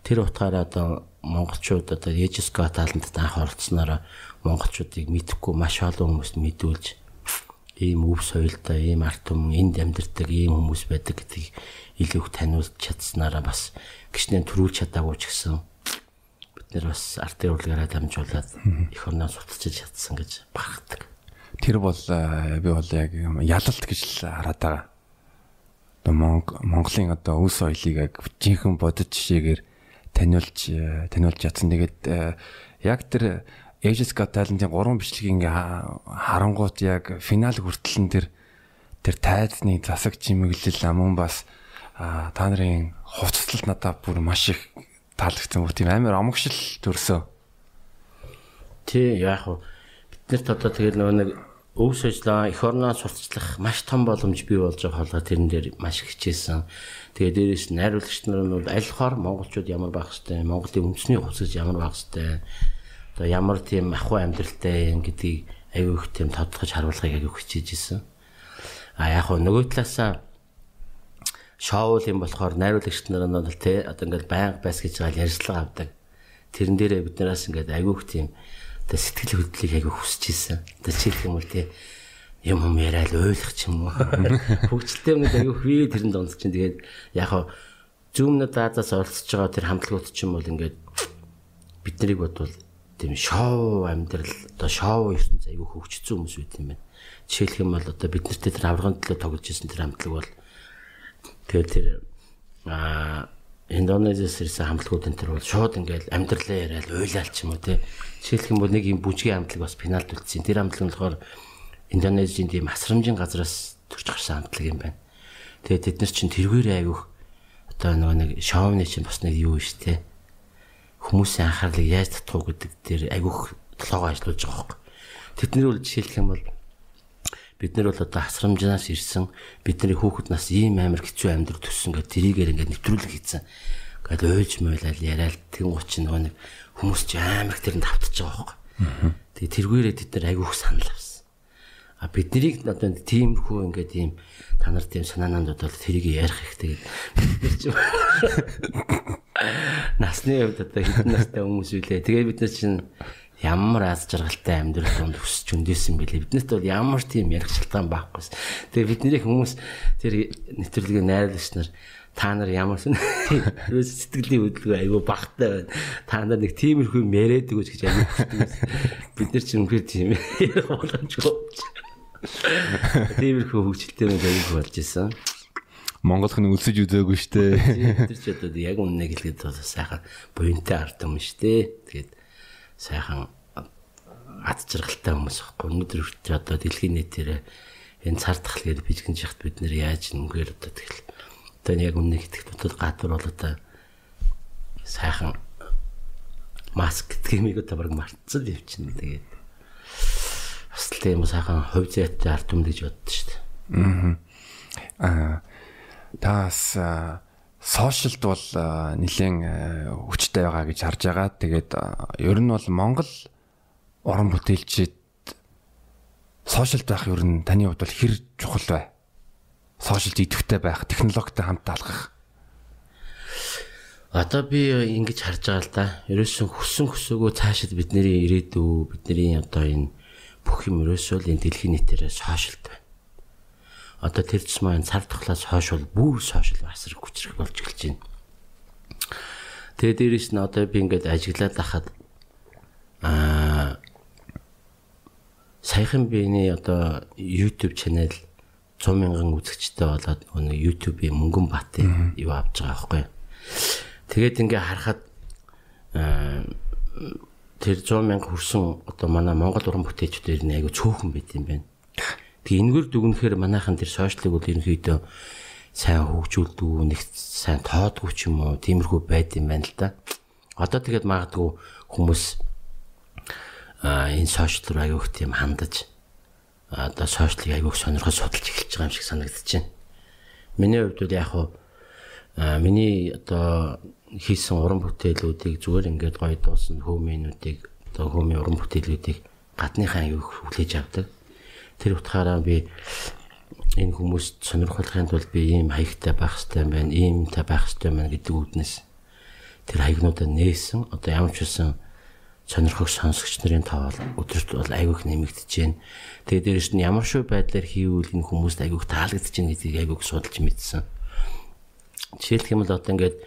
[SPEAKER 2] Тэр утгаараа одоо монголчууд одоо Ежеско таланд анх оролцсноор монголчуудыг мэдхгүй маш олон хүмүүст мэдүүлж ийм өв соёлтой, ийм арт түмэн энд амьдардаг ийм хүмүүс байдаг гэдгийг илүү их таниулж чадсанараа бас гişнээ төрүүлж чадаагүй ч гэсэн бид нар бас артын урлагаараа дамжуулаад их орноо суталчиж чадсан гэж багтдаг.
[SPEAKER 1] Тэр бол би бол яг ялалт гэж л хараад байгаа. Одоо Монголын одоо өв соёлыг яг жинхэнэ бодит жишээгээр таниулж таниулж ятсан. Тэгээд яг тэр Aegis Got Talent-ийн 3 бичлэгийн харангуут яг финал хүртэл нь тэр тэр тайзны засаг чимэглэл амун бас та нарын хувцаслалт надад бүр маш их таалагдсан бүр тийм амар омогшил төрсөө.
[SPEAKER 2] Тий яг уу биднэрт одоо тэгэл нөгөө нэг өв сожлоо эх орноо сурталчлах маш том боломж бий болж байгаа холгоо тэрэн дээр маш хичээсэн. Тэгээ дээрээс найруулагч нар нь аль хоор монголчууд ямар байх хэвтэй, Монголын үндэсний хувцас ямар байх хэвтэй, одоо ямар тийм ахуй амьдралтай юм гэдгийг аюу их тийм тодтогч харуулахыг аюу хичээж исэн. А яг нөгөө талаасаа шоу юм болохоор найруулагч нар нь бол тэ одоо ингээд байнга байс гэж байгаа ярьцлага авдаг. Тэрэн дээрээ бид нараас ингээд айгүйх тийм одоо сэтгэл хөдлөлийг айгүйх хүсэж ийсэн. Одоо жишээлх юм бол тэ юм юм яриад ойлгох ч юм уу. Хөгжилтэй юмнууд айгүйх би тэрэнд онц чинь тэгээд яг хаа зүүмнэ даазаас оролцож байгаа тэр хамтлагууд ч юм бол ингээд биднийг бодвол тийм шоу амьдрал одоо шоу ертөнц айгүйх хөгжсөн хүмүүс байт юм байна. Жишээлх юм бол одоо бид нартэй тэр аврагын төлөө тоглож исэн тэр хамтлаг бол Тэгээд тэр а Индонезиас ирсэн хамтлагуудын тэр бол шууд ингээл амьдралаа яриад уйлаал ч юм уу те. Жишээлх юм бол нэг юм бүжгийн хамтлаг бас пенальт үлдсэн. Тэр хамтлаг нь болохоор Индонезийн тийм асрамжийн газраас төрж гарсан хамтлаг юм байна. Тэгээд тэд нар чинь тэргээрээ айгүйх одоо нөгөө нэг шоуны чинь бас нэг юу ш те. Хүмүүсийн анхаарлыг яаж татах уу гэдэг дээр айгүйх толгоо ажиллаж байгаа хөөе. Тэдний бол жишээлх юм бол бид нар бол одоо асрамжнаас ирсэн бидний хүүхэд нас ийм амар хэцүү амьдрал төссөн гэдэг тэрийгээр ингээд нэвтрүүлэг хийсэн. Ингээд уйлж мойлал яриад тэгэн гоч нөгөө нэг хүмүүс ч амар их тэрэнд автаж байгаа байхгүй. Тэгээ тэргүүрээ бид нар айгүйх санал авсан. А биднийг одоо тиймэрхүү ингээд ийм та нар тийм санаананд бодвол тэрийг ярих бид ч насны хувьд одоо хэдэн настай хүмүүс үлээ. Тэгээ бид нар чинь ямар аз жаргалтай амьдрал донд өсч өндөөсөн бэлээ. Биднэрт бол ямар тийм ярих шалтгаан байхгүй. Тэгээ бидний хүмүүс тэр нэвтрүүлгийн найруулагч нар та нар ямар сэтгэлийн хөдөлгөөн айгүй багтай байна. Та нар нэг тиймэрхүү өгөөч гэж хүсдэг. Бид нар ч үнэхээр тийм ярих боломжгүй. Тиймэрхүү хөвгчлөлтэй нэг айгүй болж исэн.
[SPEAKER 1] Монголх нь өлсөж үзээгүй штэ.
[SPEAKER 2] Тэр ч одоо яг үннийг хэлгээд сайхан буянтай ард юм штэ. Тэгээд сайхан ад жаргалтай хүмүүс байхгүй. Өнөөдөр хүртэл одоо дэлхийн нийтээр энэ цар тахал гэдэг бижгэн жихт бид нэр яаж нүгээр одоо тэгэл одоо яг өмнө итгэх дотор гадуур бол одоо сайхан маск гэдгийг одоо баг мартсан явчихна тэгээд бас л тийм сайхан хувь зайтай арт юм гэж боддоо шүү дээ.
[SPEAKER 1] Аа таас сошиалд бол нэлээд хүчтэй байгаа гэж харж байгаа. Тэгээд ер нь бол Монгол уран бүтээлчид сошиалд байх ер нь таны хувьд бол хэр чухал вэ? Сошиалд идэвхтэй байх, технологитой хамт алхах.
[SPEAKER 2] Одоо би ингэж харж байгаа л да. Ерөөсөн хүссэн хүсээгөө цаашид бидний ирээдүй, бидний одоо энэ бүх юм ерөөсөө энэ дэлхийн нийтээр сошиалд байна. одоо тэр тусмаа цар тахлаас хойш бол бүр сошиал асар хүчрэх болж эхэлж байна. Тэгээ дээрэс нь одоо би ингээд ажиглаад байхад аа саяхан биений одоо YouTube channel 100 мянган үзэгчтэй болоод нэг YouTube-ийн мөнгөн батын юу авч байгаа байхгүй. Тэгээд ингээ харахад тэр 100 мянга хүрсэн одоо манай Монгол уран бүтээлчдэр нэг айгу цөөхөн байт юм байна. Тэгээ энэгээр дүгнэхээр манайхан тэр сошиалыг бол ерөнхийдөө сайн хөгжүүлдэг, нэг сайн тоодгүй ч юм уу, тиймэрхүү байд юм байна л да. Одоо тэгээд магадгүй хүмүүс а энэ сошиал руу аяух тийм хандаж одоо сошиалыг аяух сонирхож судалж эхэлж байгаа юм шиг санагдаж байна. Миний хувьд бол яг хуу миний одоо хийсэн уран бүтээлүүдийг зүгээр ингээд гоё дуусан хөөмийнүүдийг одоо хөөмийн уран бүтээлүүдийг гадныхаа аяух хүлээж авдаг Тэр утгаараа би энэ хүмүүст сонирхолтой тулд би ийм хаягтай байх хэрэгтэй байна, иймтэй байх хэрэгтэй байна гэдэг үднэс тэр хаягнуудаа нээсэн. Одоо ямар ч үсэн сонирхогч сонсогч нарын тоо бол өдөрт бол айгүйх нэмэгдэж байна. Тэгээ дээрэс нь ямар шүү байдлаар хийвэл энэ хүмүүст айгүйх таалагдж байна гэдгийг айгүйх судалж мэдсэн. Жишээлх юм бол одоо ингээд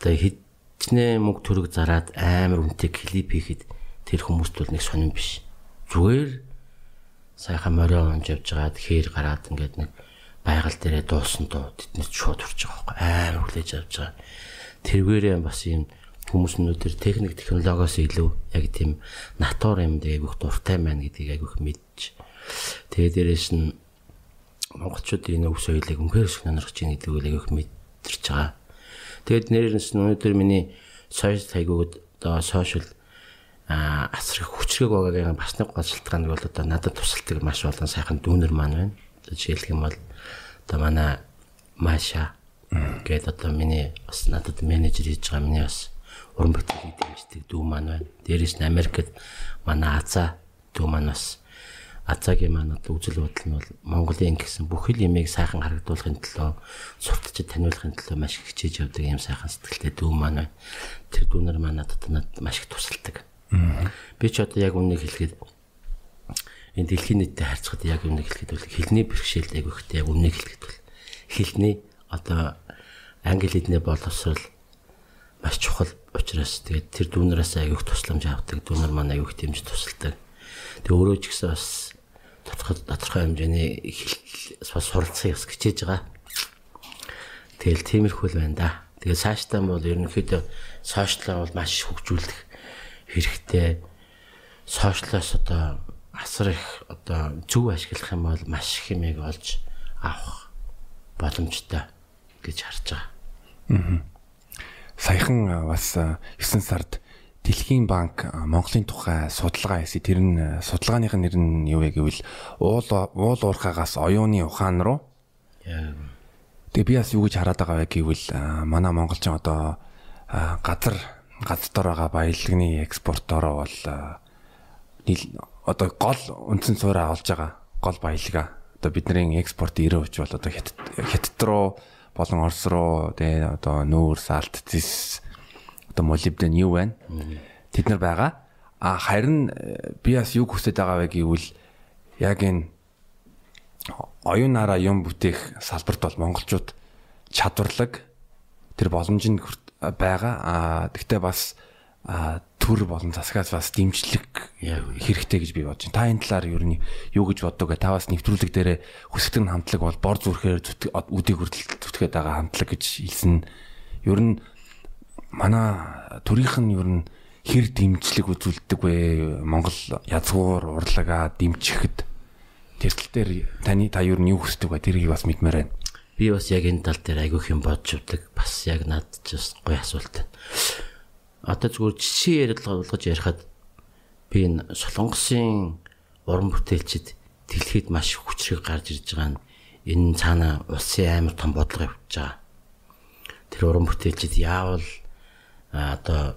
[SPEAKER 2] одоо хиднээ мөнгө төрөг зараад амар үнэтэй клип хийхэд тэр хүмүүст бол нэг сонирн биш. Зүгээр сайхан морио онж явж байгаад хээр гараад ингээд нэг байгаль дээрээ дуусан дуу тэднээс шууд урж байгаа байхгүй амар хүлээж авч байгаа. Тэрвэрээ бас юм хүмүүс өнөөдөр техник технологиос илүү яг тийм натур юм дээр айгүйх дуртай байна гэдгийг айгүйх мэдж. Тэгээ дээрээс нь монголчуудын өв соёлыг үнхээр их сонирхож байна гэдгийг айгүйх мэдэрч байгаа. Тэгээд нэрнээс нь өнөөдөр миний сошиал хайгууд одоо сошиал асар их хүчрэг байгаагийн бас нэг гол шалтгаан нь бол одоо надад тусалдаг маш олон сайхан дүүнер маань байна. Жишээлх юм бол одоо манай Маша гээд одоо миний бас надад менежер хийж байгаа миний бас уран бүтээлийг дэмждэг дүү маань байна. Дээрээс нь Америкт манай Азаа дүү маань бас Азаагийн маань одоо үзэл бодол нь бол Монголын гэсэн бүх л ямиг сайхан харагдуулахын төлөө сурталчид таниулахын төлөө маш их хичээж явдаг юм сайхан сэтгэлтэй дүү маань байна. Тэр дүүнер маань надад маш их тусалдаг. Би ч одоо яг үннийг хэлэхэд энэ дэлхийн нийтэд харьцахад яг үннийг хэлэхэд бол хэлний бэрхшээлд айгүй ихтэй яг үннийг хэлэхэд бол хэлний одоо англи хэлний боловсрол маш чухал учраас тэгээд тэр дүүнээс айгүйх тусламж авдаг дүүнер маань айгүйх дэмж тусалдаг. Тэгээ өөрөө ч гэсэн бас тодорхой тодорхой хэмжээний суралцсан ёс хичээж байгаа. Тэгэл тиймэрхүү л байна да. Тэгээ цаашдаа бол ерөнхийдөө сошиалаа бол маш хөгжүүлэх хэрэгтэй сошиалоос одоо асар их одоо зөв ашиглах юм бол маш хэмээг олж авах боломжтой гэж харж байгаа. Аа.
[SPEAKER 1] Саяхан бас 9 сард Дэлхийн банк Монголын тухай судалгаа хийсэн. Тэр нь судалгааных нь нэр нь юу вэ гэвэл уул уул уурхаагаас оюуны ухаан руу. Тэгээ би бас юу гэж хараад байгаа вэ гэвэл манай монголчин одоо газар газар байгаа баялагны экспортороо бол одоо гол үндсэн цаараа олж байгаа гол баялага. Одоо бидний экспорт 90% бол одоо хятад руу болон Орос руу тэгээ одоо нүүр салт зис одоо молибден юу байна? Тэд нар байгаа. А харин э, би бас юу хүсэж байгаа вэ гэвэл яг энэ оюунаараа юм бүтээх салбарт бол монголчууд чадварлаг тэр боломжинд байгаа. А тэгтээ бас төр болон засгаас бас дэмжлэг хэрэгтэй гэж би бодож байна. Та энэ талаар ер нь юу гэж боддог вэ? Та бас нэвтрүүлэг дээр хүсэгтэн хамтлаг бол бор зүрхээр үдийг хүртэл зүтгээд байгаа хамтлаг гэж хэлсэн. Ер нь манай төрийнх нь ер нь хэр дэмжлэг үзүүлдэг вэ? Монгол язгуур урлагаа дэмжихэд тэр тал дээр таны та ер нь юу хүсдэг вэ? Тэрийг бас мэдмээр байна
[SPEAKER 2] би бас яг энэ тал дээр айгүйх юм бодж өгдөг. Бас яг надад ч бас гоё асуулт байна. Одоо зүгээр жишээ ярилцлага болгож ярихад би энэ солонгосын уран бүтээлчд дэлхийд маш хүчрэг гарч ирж байгаа нь энэ цаана улсын амар том бодлого явуулж байгаа. Тэр уран бүтээлчд яавал одоо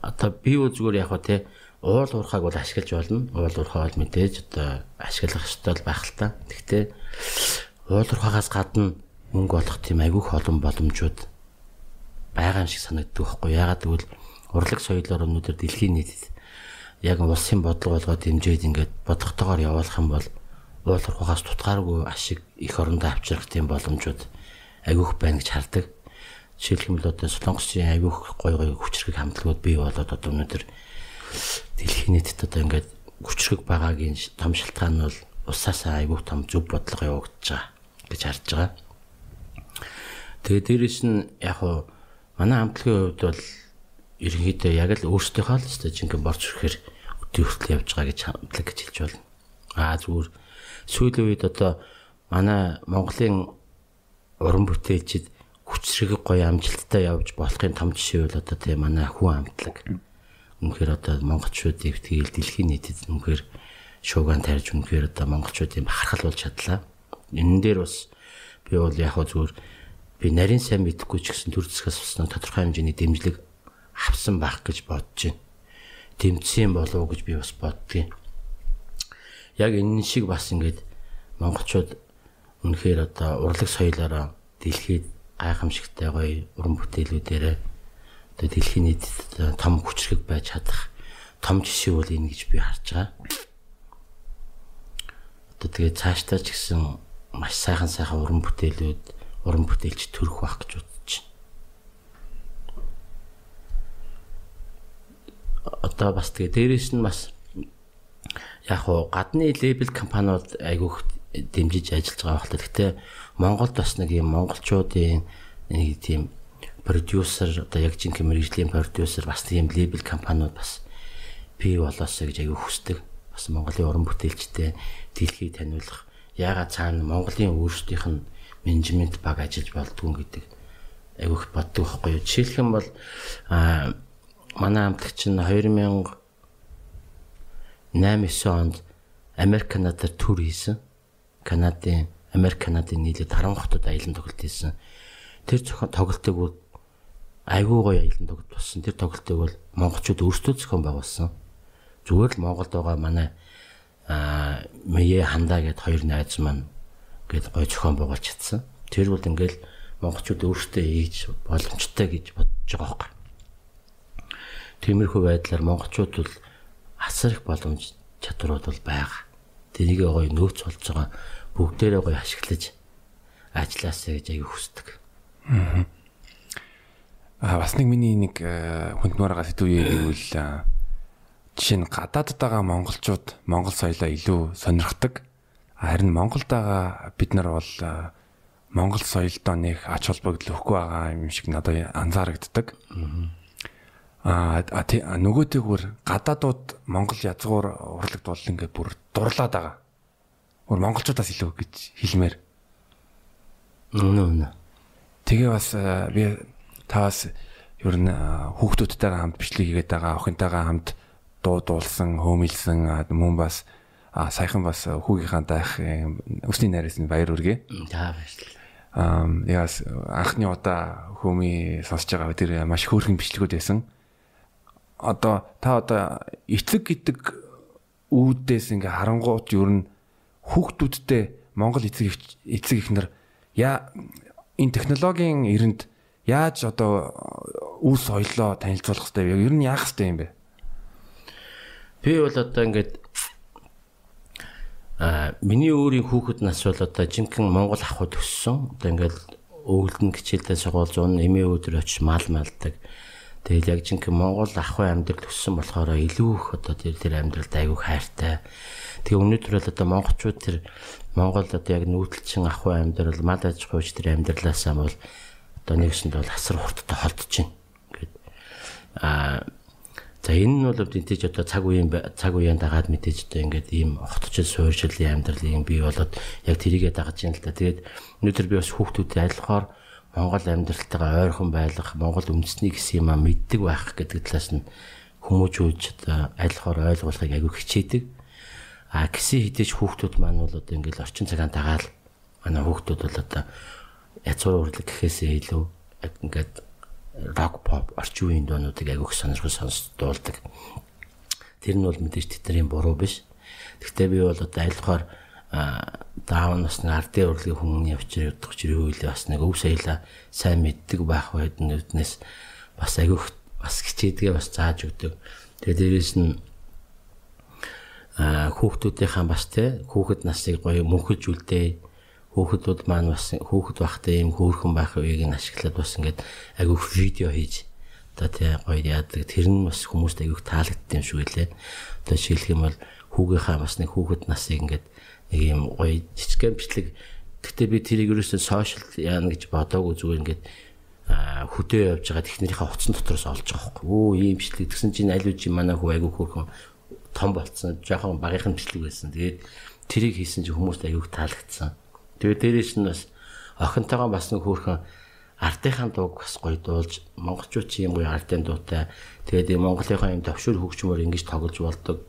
[SPEAKER 2] одоо би юу зүгээр яг ба те уул уурхааг бол ашиглаж болно. Уул уурхаа бол мэдээж одоо ашиглах ёстой байх л та. Гэхдээ уулуурхаагаас гадна мөнгө олох тийм айгүйх олон боломжууд байгаа юм шиг санагддаг байхгүй ягаад гэвэл урлаг соёлоор өнөөдөр дэлхийн нийтэд яг улсын бодлого болгоод дэмжиж ингээд бодлоготойгоор явуулах юм бол уулархаас тутгааргүй ашиг их орондоо авчрах тийм боломжууд агиух байна гэж хардаг. Жишээлх юм бол одоо Солонгосын агиух гой гой хүчрэг хамтлагууд бий болоод одоо өнөөдөр дэлхийн нийтэд одоо ингээд хүчрэг байгаагийн том шалтгаан нь бол усаасаа айгүй том зөв бодлого явагдаж байгаа гэж харж байгаа. Тэгээ дээрэс нь яг хуу манай хамтлагийн хувьд бол ерөнхийдөө яг л өөрсдийнхөө л өстой жинхэнэ борч хүрэхээр өдөө хүртэл явж байгаа гэж хамтлаг гэж хэлж байна. Аа зүгээр сүүлийн үед одоо манай Монголын уран бүтээлчид хүчрэг гоё амжилттай явж болохын том жишээ бол одоо тийм манай хүн амтлаг. Үнэхээр одоо монголчуудыг тэгэл дэлхийн нийтэд үнэхээр шуугаан тарьж үнэхээр одоо монголчуудын бахархал болж чадлаа. Энэ дээр бас би бол яг хөө зүгээр би нарийн сайн мэдхгүй ч гэсэн төр зэсгээс бас тодорхой хэмжээний дэмжлэг авсан байх гэж бодож байна. Тэмцсэн болов уу гэж би бас боддгийн. Яг энэ шиг бас ингээд монголчууд үнэхээр одоо урлаг соёлоороо дэлхийд гайхамшигтай гоё уран бүтээлүүдээр одоо дэлхийн нийтэд том хүчрэг байж чадах том жишээ бол энэ гэж би харж байгаа одоо тэгээ цаашдаа ч гэсэн маш сайхан сайхан уран бүтээлүүд уран бүтээлч төрөх байх гэж бодож байна. Одоо бас тэгээ дээрэс нь бас яг уу гадны лейбл компаниуд айгүйх дэмжиж ажиллаж байгаа багтал. Гэтэ Монголд бас нэг юм монголчуудын нэг тийм продюсер одоо яг жинхэнэ мэрэгжлийн продюсер бас тийм лейбл компаниуд бас бий болоосоо гэж аягүй хүсдэг бас Монголын уран бүтээлчтэй дэлхийг таниулах яагаад цаана Монголын өөрсдийнх нь менежмент баг ажиллаж болдгоо гэдэг айгүйх боддог байхгүй юу. Жишээлх юм бол а манай хамтлагч нь 2008 9 онд Америк Канадаар тур хийсэн. Канадын Америк Канадын нийлээд 10 хотод аялан тоглолт хийсэн. Тэр зохион тоглолтыг бол айгүй гоё аялан тоглолт болсон. Тэр тоглолтыг бол монголчууд өөрсдөө зохион байгуулсан зүгээр л Монголд байгаа манай аа Мэе хандаа гэд хоёр найз маань гээд гой зохион байгуулж чадсан. Тэр бол ингээл монголчууд өөрсдөө хийж боломжтой гэж бодож байгаа байхгүй. Тиймэрхүү байдлаар монголчууд бол асар их боломж чадрууд бол байгаа. Тэрийг гоё нөөц болж байгаа бүгдээрээ гоё ашиглаж ажилласаа гэж аяг хүсдэг.
[SPEAKER 1] Аа бас нэг миний нэг хүнднүүрага сэтгүүе гэвэл Жишээ нь гадаадд байгаа монголчууд монгол соёлоо илүү сонирхдаг. Харин Монголд байгаа бид нар бол монгол соёлдоо нэг ач холбогдол өгөхгүй байгаа юм шиг надад анзаарагддаг. Аа нөгөөтэйгүр гадаадууд монгол язгуур урлаг бол ингээд бүр дурлаад байгаа. Гур монголчуудаас илүү гэж хэлмээр.
[SPEAKER 2] Үнэ үнэ.
[SPEAKER 1] Тэгээ бас би таваас ер нь хүүхдүүдтэйгээ хамт бичлэг хийгээд байгаа охинтойгоо хамт дуу дуулсан, хөөмилсэн мөн бас саяхан бас хүүгийнхаа даах өсний найраас нь баяр үргээ.
[SPEAKER 2] За баярлалаа.
[SPEAKER 1] Аа ягас анхны удаа хөөми сонсож байгаа тэр маш хөөрхөн бичлэгүүд байсан. Одоо та одоо эцэг гэдэг үүдээс ингээ харангуут ер нь хүүхдүүдтэй Монгол эцэг эцэг ихнэр яа энэ технологийн эрэнд яаж одоо үл соёлоо танилцуулах хэрэгтэй вэ? Ер нь яах хэрэгтэй юм бэ?
[SPEAKER 2] Би бол одоо ингээд а миний өөрийн хүүхэд нас бол одоо жинхэнэ Монгол ахуйд өссөн. Одоо ингээд өвөлдөн хичээлдээ сургууль зуун эмээ өдөр очиж мал малдаг. Тэгэл яг жинхэнэ Монгол ахуй амьдрал өссөн болохоор илүү их одоо тэр тэр амьдралд аягүй хайртай. Тэгээ өнөөдөр бол одоо монголчууд тэр Монгол одоо яг нүүдэлчин ахуй амьдрал мал аж ахуйч тэр амьдралаасаа бол одоо нэгсэнд бол асар хурдтай холдож байна. Ингээд а За энэ нь бол мэдээж одоо цаг үеийн цаг үеийн дагаад мэдээж одоо ингээд ийм огтчил суурьшилын амьдрал юм бий болоод яг тэрийгэ дагаж юм л да. Тэгээд өнөөдөр би бас хүүхдүүдэд айлхаар Монгол амьдралтайгаа ойрхон байх, Монгол үндэсний гэсэн юм а мэддэг байх гэдэг талаас нь хүмүүжүүлж одоо айлхаар ойлгуулахыг аягүй хичээдэг. А гисэн хідэж хүүхдүүд маань бол одоо ингээд орчин цагаан дагаал манай хүүхдүүд бол одоо язгуур урлаг гэхээсээ илүү ингээд рок pop орчин үеийн дуунуудыг агиох сонирхол сонсч дуулдаг. Тэр нь бол мэдээж тэдний буруу биш. Гэхдээ би бол одоо айлхаар даун бас нэг ардын урлагийн хүмүүний авчир явдаг ч үйл бас нэг өв саяла сайн мэддэг байх байднаас бас агиох бас хичээдгээ бас зааж өгдөг. Тэгээ дээрээс нь хүүхдүүдийнхаа бас те хүүхэд насыг гоё мөнхөж үлдээ хүүхдүүд маань бас хүүхэд байхдаа ийм хөөрхөн байх үеийг нь ашиглаад бас ингээд агиух видео хийж одоо тий гоё яадаг тэр нь бас хүмүүст агиух таалагдсан юм шиг үлээ. Одоо жишээлх юм бол хүүгийнхаа бас нэг хүүхэд насыг ингээд нэг ийм гоё жижигхэн бичлэг Гэхдээ би тэрийг ерөөсөө сошиал яана гэж бодоогүй зүгээр ингээд хөдөө явж байгаа технэрийнхээ утсан дотроос олж байгаа байхгүй. Өө ийм бичлэг тэгсэн чинь аль үжи манай хүү айгүй хөөрхөн том болцсон. Жохон багийнхан бичлэг байсан. Тэгээд тэрийг хийсэн чинь хүмүүст аюух таалагдсан. Тэгээд дээрээс нь бас охинтойгоо бас нэг хөөрхөн артынхаа дууг бас гоё дуулж монголчууд чи юм гоё артын дуутай. Тэгээд монголынхаа юм төвшөр хөгжмөр ингэж тоглож болдог.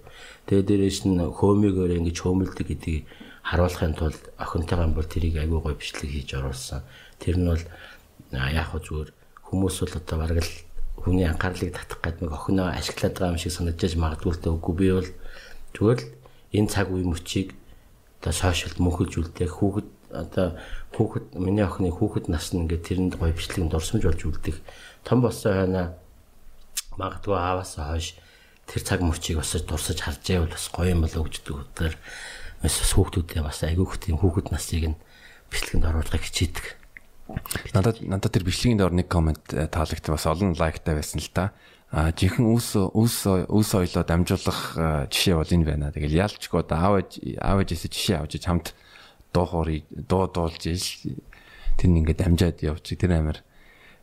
[SPEAKER 2] Тэгээд дээрээс нь хөөмигөөр ингэж хөөмөлдөг гэдгийг харуулахын тулд охинтойгоо бол тэрийг аягүй гоё бичлэг хийж оруулсан. Тэр нь бол яг хөө зүгээр хүмүүс бол одоо бараг л хүний анхаарлыг татах гэдэг нэг охиноо ашиглаад байгаа юм шиг санагдаж магадгүй л үгүй. Би бол зүгээр л энэ цаг үе мөчийг одоо сошиалд мөнхөлж үлдээх хүүхэд одоо хүүхэд миний охины хүүхэд нас нь ингээд тэрэнд гоё бичлэгэнд дурсамж болж үлдэх. Том болсон хойно магадгүй ааваас хойш тэр цаг мөчийг бас дурсаж харж байвал бас гоё юм болоо гэж дүүгээр бас хүүхдүүдээ бас айгүйх тийм хүүхэд насыг нь бичлэгэнд оруулахыг хичээдэг.
[SPEAKER 1] Надад надад тэр бичлэгийн доор нэг комент э, таалагдсан бас олон лайктай байсан л та. А жинхэнэ үс үс үс ойлоо дамжуулах э, жишээ бол энэ байна. Тэгэл яалчгүй одоо аав аав ээжээс жишээ авч хамт дуу хоорыг дуу дуулж ил тэр ингээд дамжаад явчих тэр амир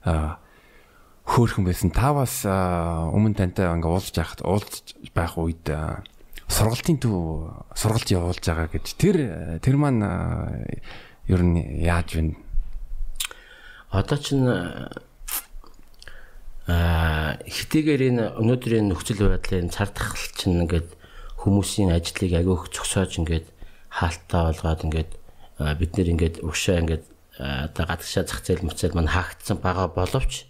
[SPEAKER 1] а хөөхөн байсан. Та бас өмнө тантай ингээд уулзж байхад уулзж байх үед сургалтын төв сургалт явуулж байгаа гэж тэр тэр маань ер нь яаж вэ?
[SPEAKER 2] Одоо чинь аа хэдийгээр энэ өнөөдрийн нөхцөл байдлын цар тахал чинь ингээд хүмүүсийн ажлыг агиох зогсоож ингээд хаалттай болгоод ингээд бид нэр ингээд угшаа ингээд одоо гадагшаа зах зээл мөцөл маань хаагдсан байгаа боловч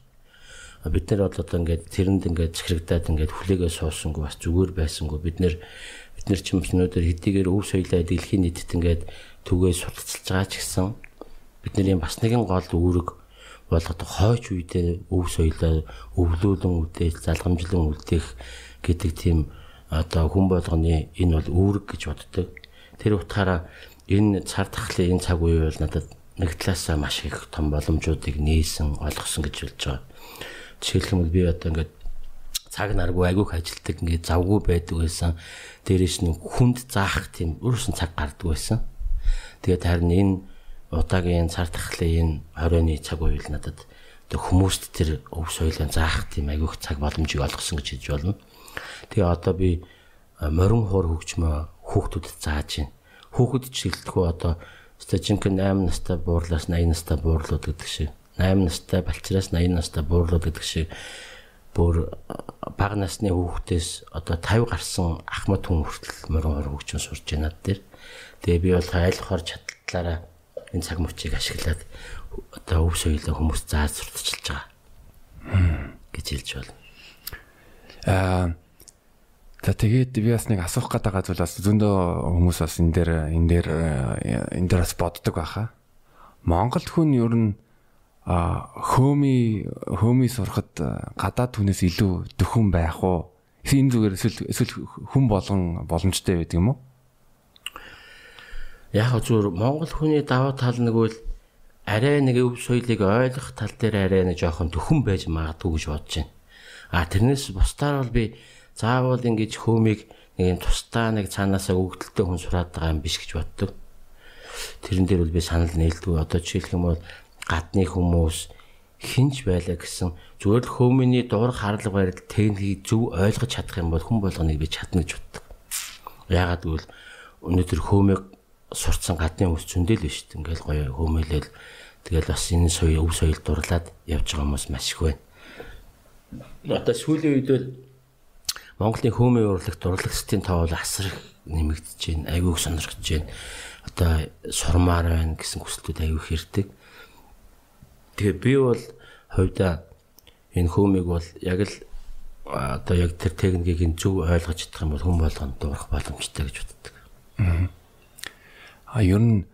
[SPEAKER 2] бид нар бол одоо ингээд тэрэнд ингээд захирагдаад ингээд хүлээгээ суусангүй бас зүгээр байсангүй бид нэр бид нар ч юм өнөөдөр хэдийгээр өв соёлоо дэлхийн нийтэд ингээд түгээ сурталчилж байгаа ч гэсэн бидний бас нэгэн гол үүрэг бол одоо хойч үедээ өв соёлоо өвлүүлэн үдээж залгамжлан үлдээх гэдэг тийм одоо хүн болгоны энэ бол үүрэг гэж боддог. Тэр утгаараа энэ цар тахлын энэ цаг үе бол надад нэг талаасаа маш их том боломжуудыг нээсэн олгосон гэж болж байгаа. Жишээлх юм бол би одоо ингээд цаг наргүй айгүйх ажилтдаг ингээд завгүй байдаг байсан. Дээрээс нь хүнд заах тийм өөрөөсөн цаг гардаг байсан. Тэгээд харин энэ удаагийн цар тахлын энэ 20-ны цаг үеэл надад одоо хүмүүст тэр өв соёлын заах тийм айгүйх цаг боломжийг олгосон гэж хэлж болно. Тэгээ одоо би морин хуур хөгжмөө хүүхдүүдэд зааж байна. Хүүхэд чиглэлтгүй одоо стажинкэн 8 настай буурлаас 80 настай буурлууд гэдэг шиг 8 настай балчраас 80 настай буурлууд гэдэг шиг бүр бага насны хүүхдээс одоо 50 гарсан ахмад хүн хүртэл морин хор хөгжин сурж байна дээр. Тэгээ би бол айлхаар чадлаараа энэ цаг мөчийг ашиглаад одоо өв соёлоо хүмүүс зааж сурталчилж байгаа гэж хэлж байна.
[SPEAKER 1] Аа За тэгээд би бас нэг асуух гээд байгаа зүйл бас зөндөө хүмүүс бас энэ дээр энэ дээр энэ дээр бас боддог байхаа. Монголд хүн ер нь а хөөми хөөми сурахад гадаад хүнээс илүү дөхөн байх уу? Энэ зүгээр эсвэл эсвэл хүн болгон боломжтой байдаг юм уу?
[SPEAKER 2] Яг зүгээр Монгол хүний даваа тал нэг үл арай нэг өв соёлыг ойлгох тал дээр арай нэг жоохон дөхөн байж магадгүй гэж бодож байна. А тэрнээс бусдаар бол би заавал ингэж хөөмийг нэг юм тусдаа нэг цаанаасаа өгдөлтөй хүн сураад байгаа юм биш гэж боддог. Тэрэн дээр бол би санал нээлтгүй. Одоо жишээлх юм бол гадны хүмүүс хинч байлаа гэсэн зүгээр л хөөмөний дуур харлаг барил техникийг зөв ойлгож чадах юм бол хүн болгоныг би чадна гэж боддог. Яагаад гэвэл өнөөдөр хөөмийг сурцсан гадны хүмүүс зөндөл биш. Ингээл гоё хөөмөлөл тэгэл бас энэ соёл өв соёл дурлаад явж байгаа хүмүүс маш их байна. Одоо сүүлийн үед бол Монголын хөөмийн урлагт урлагчдын тоо бол асар нэмэгдэж байна. Айгүйг сонирхож байна. Одоо сурмаар байна гэсэн хүслүүд айгүй хэрдэг. Тэгээ би бол хувьдаа энэ хөөмийг бол яг л одоо яг тэр техникийг зөв ойлгож чадах юм бол хүн болгонд дуурах боломжтой гэж боддог.
[SPEAKER 1] А ер нь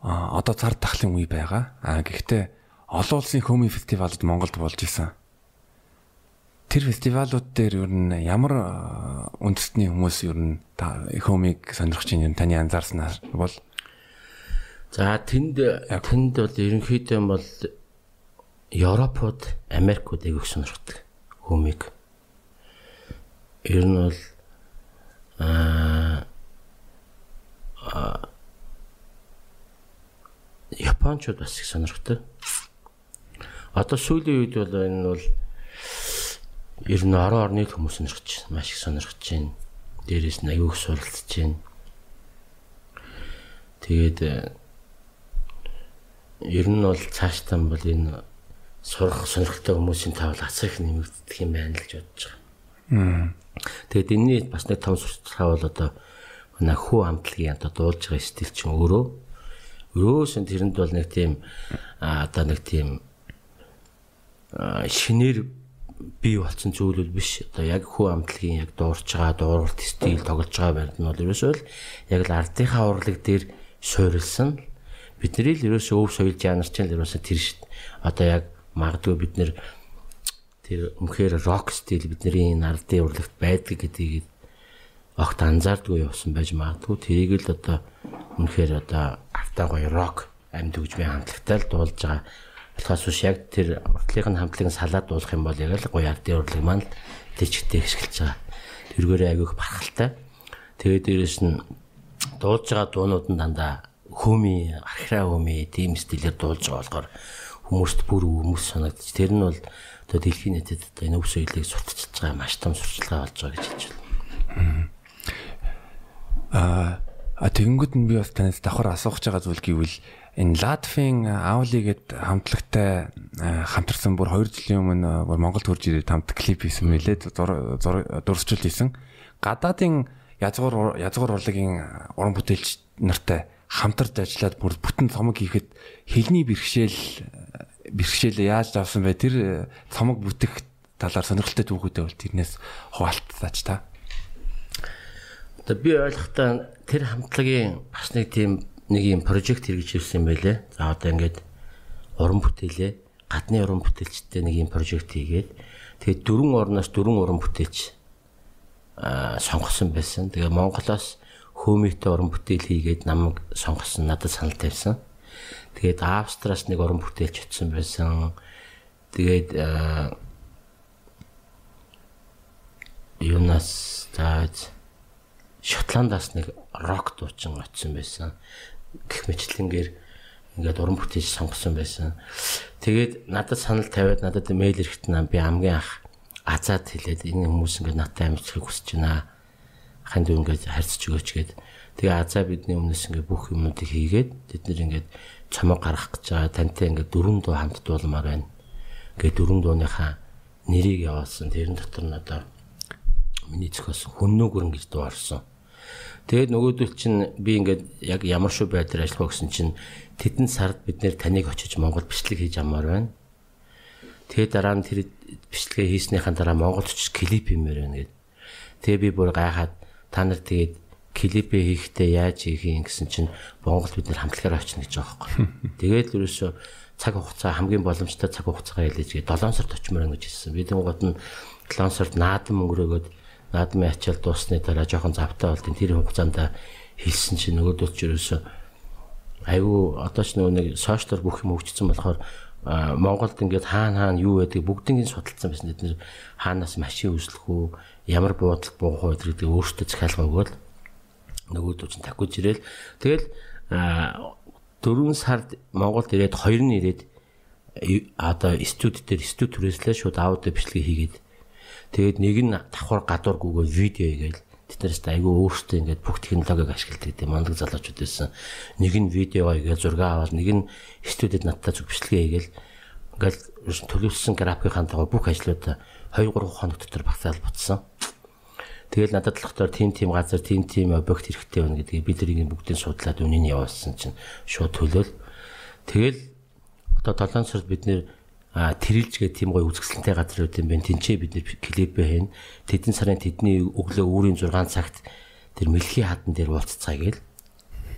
[SPEAKER 1] одоо цар тахлын үе байгаа. А гэхдээ олон улсын хөөмийн фестивалд Монголд болж исэн. тэр фестивалууд дээр ер нь ямар үндэстний хүмүүс ер нь хомиг сонирхож байна таны анзаарснаар бол
[SPEAKER 2] За тэнд тэнд бол ерөнхийдөө бол Европод, Америкууд их сонирхдаг хомиг. Ер нь бол аа Япончууд бас их сонирхдаг. Одоо сүүлийн үед бол энэ бол ер нь орон орны хүмүүс сонирхож байна. Маш их сонирхож байна. Дээрээс нь их суралцж байна. Тэгээд ер нь бол цаашдаа бол энэ сурах сонирхолтой хүмүүсийн тавал асар их нэмэгдэх юм байна л гэж бодож байгаа. Тэгээд энэний бас нэг том сурталчилгаа бол одоо манай хүү амтлагийн одоо дуулж байгаа стил чинь өөрөө Өрөөсөн тэрэнд бол нэг тийм одоо нэг тийм шинээр бий болсон зүйл бол биш. Одоо яг хүү амтлагийн яг дуурч байгаа, дууралт стил тоглож байгаа байрд нь бол ерөөсөө л яг л ардынхаа урлаг дээр суурилсан. Бидний л ерөөсөө өв соёл жанр чинь л ерөөсөө тэр дээ. Одоо яг магадгүй бид нэр тэр өмнөхөр рок стил бидний ардын урлагт байдаг гэдгийг огт анзаардгүй явсан байж магадгүй. Тэрийг л одоо үнэхээр одоо автаа гоё рок амьд хөгжмийн хамтлагтай л дуулж байгаа. Болохоос биш яг тэр уртлын хамтлагын салаад дуулах юм бол яг л гоё ардын урлаг маань дэжигтэй хэсгэлж байгаа. Тэргээрээ агиох бархалтай. Тэгээд дээрэс нь дуулж байгаа дуунууд нь дандаа хөми, архираа хөми, тийм стилээр дуулж байгаа болохоор хүмүүст бүр хүмүүс санагдчих. Тэр нь бол одоо дэлхийн нийтэд одоо энэ өвс үеийг сурталчилж байгаа маш том сурчлагаа болж байгаа гэж хэлж байна.
[SPEAKER 1] Аа А тэгэнгүүт нь би бас танаас давхар асуух гэж байгаа зүйл гэвэл энэ Латвийн Аули гэд хамтлагтай хамтарсан бүр 2 жилийн өмнө бүр Монголд хурж ирээд хамт клип хийсэн мэлээ дурсчил хийсэн. Гадаадын язгуур язгуур урлагийн уран бүтээлч нартай хамтарч ажиллаад бүр бүтэн цомог хийхэд хэлний бэрхшээл бэрхшээл яаж давсан бай тэр цомог бүтэх талаар сонирхолтой түүхүүдээ бол тэрнээс хуваалцаач та.
[SPEAKER 2] Одоо би ойлгохтаа тэр хамтлагийн бас нэг тийм нэг юм прожект хэрэгжүүлсэн байлээ. За одоо ингээд уран бүтээлээ гадны уран бүтээлчтэй нэг юм прожект хийгээд тэгээд дөрвөн орноос дөрвөн уран бүтээлч аа сонгосон байсан. Тэгээ Монголоос хөөмийтэй уран бүтээл хийгээд намайг сонгосон надад санал тавьсан. Тэгээд Австраас нэг уран бүтээлч очсон байсан. Тэгээд юунаас зааж Шотландаас нэг рок дуучин очсон байсан. Гэх мэтлэнгээр ингээд уран бүтээж сонгосон байсан. Тэгээд надад санал тавиад надад мэйл ирэхтэн би хамгийн анх азаад хэлээд энэ хүмүүс ингээд надтай амьдчилж хүсэж байна. Ханд ингээд харьцаж өгөөч гээд тэгээ азаа бидний өмнөөс ингээд бүх юмнуудыг хийгээд бид нэр ингээд цомог гаргах гэж байгаа. Тантай ингээд дөрвөн дуу хамт дуулмаар байна. Ингээд дөрвөн дууныхаа нэрийг явуулсан. Тэрэн дотор нь одоо миний зохиосон хүннөөгөрн гэж дуу орсон. Тэгээд нөгөөдөл чинь би ингээд яг ямар шүү байдлаар ажиллах гэсэн чинь тэдэн сард бид нэр таныг очиж Монгол бичлэг хийж амаар байна. Тэгээд дараа нь тэр бичлэгээ хийснийхэн дараа Монголд очиж клип хиймээр байна гэд. Тэгээ би бүр гайхаад та нар тэгээд клипээ хийхдээ яаж хийх юм гэсэн чинь Монголд бид нэр хамтлагаараа очино гэж байгаа байхгүй. Тэгээд л ерөөсөө цаг хугацаа хамгийн боломжтой цаг хугацаагаа хэлээж 7 сард очимоор гэж хэлсэн. Бид гот нь 7 сард наадам өнгөрөөгөөд наадмын ачаал дуусны дараа жоохон завтай болдیں۔ Тэр хугацаанд хэлсэн чинь нөгөөдөл ч ерөөсөө айгүй одоо ч нөгөө нэг сошиалор бүх юм хөгжсөн болохоор Монголд ингээд хаана хаана юу байдаг бүгднийг судалсан байсан. Бид нэр хаанаас машин үүслэх үү, ямар буудал буух уу гэдэг өөртөө захиалга өгөөл нөгөөдөө чинь такиж ирээл. Тэгэл дөрвөн сард Монголд ирээд хоёр нь ирээд одоо студ дээр студ түрээслээ шууд аудио бичлэг хийгээд Тэгээд нэг нь давхар гадуургүйгээр видео хийгээл тэднээс айгүй өөртөө ингээд бүх технологиг ашигладаг тийм мандаг залуучууд байсан. Нэг нь видео хийгээл зураг аваад нэг нь студид надтай зүг бичлэгээ хийгээл ингээд төлөвлөсөн графикийн дагуу бүх ажлуудаа 2 3 хоног дотор багтаал бутсан. Тэгэл надад доктор тим тим газар тим тим объект хэрэгтэй байна гэдгийг бид тэрийг бүгдийг судлаад үнийн явуулсан чинь шууд төлөөл. Тэгэл одоо 7 сард бид нэр тэрэлж гэх тийм гоё үзэсгэлэнтэй газар үүд юм байна. Тинчээ бид нэр клипээ хийн. Тэдэн сарын тэдний өглөө үүрийн 6 цагт тэр мэлхий хатан дээр уулзцаа гээл.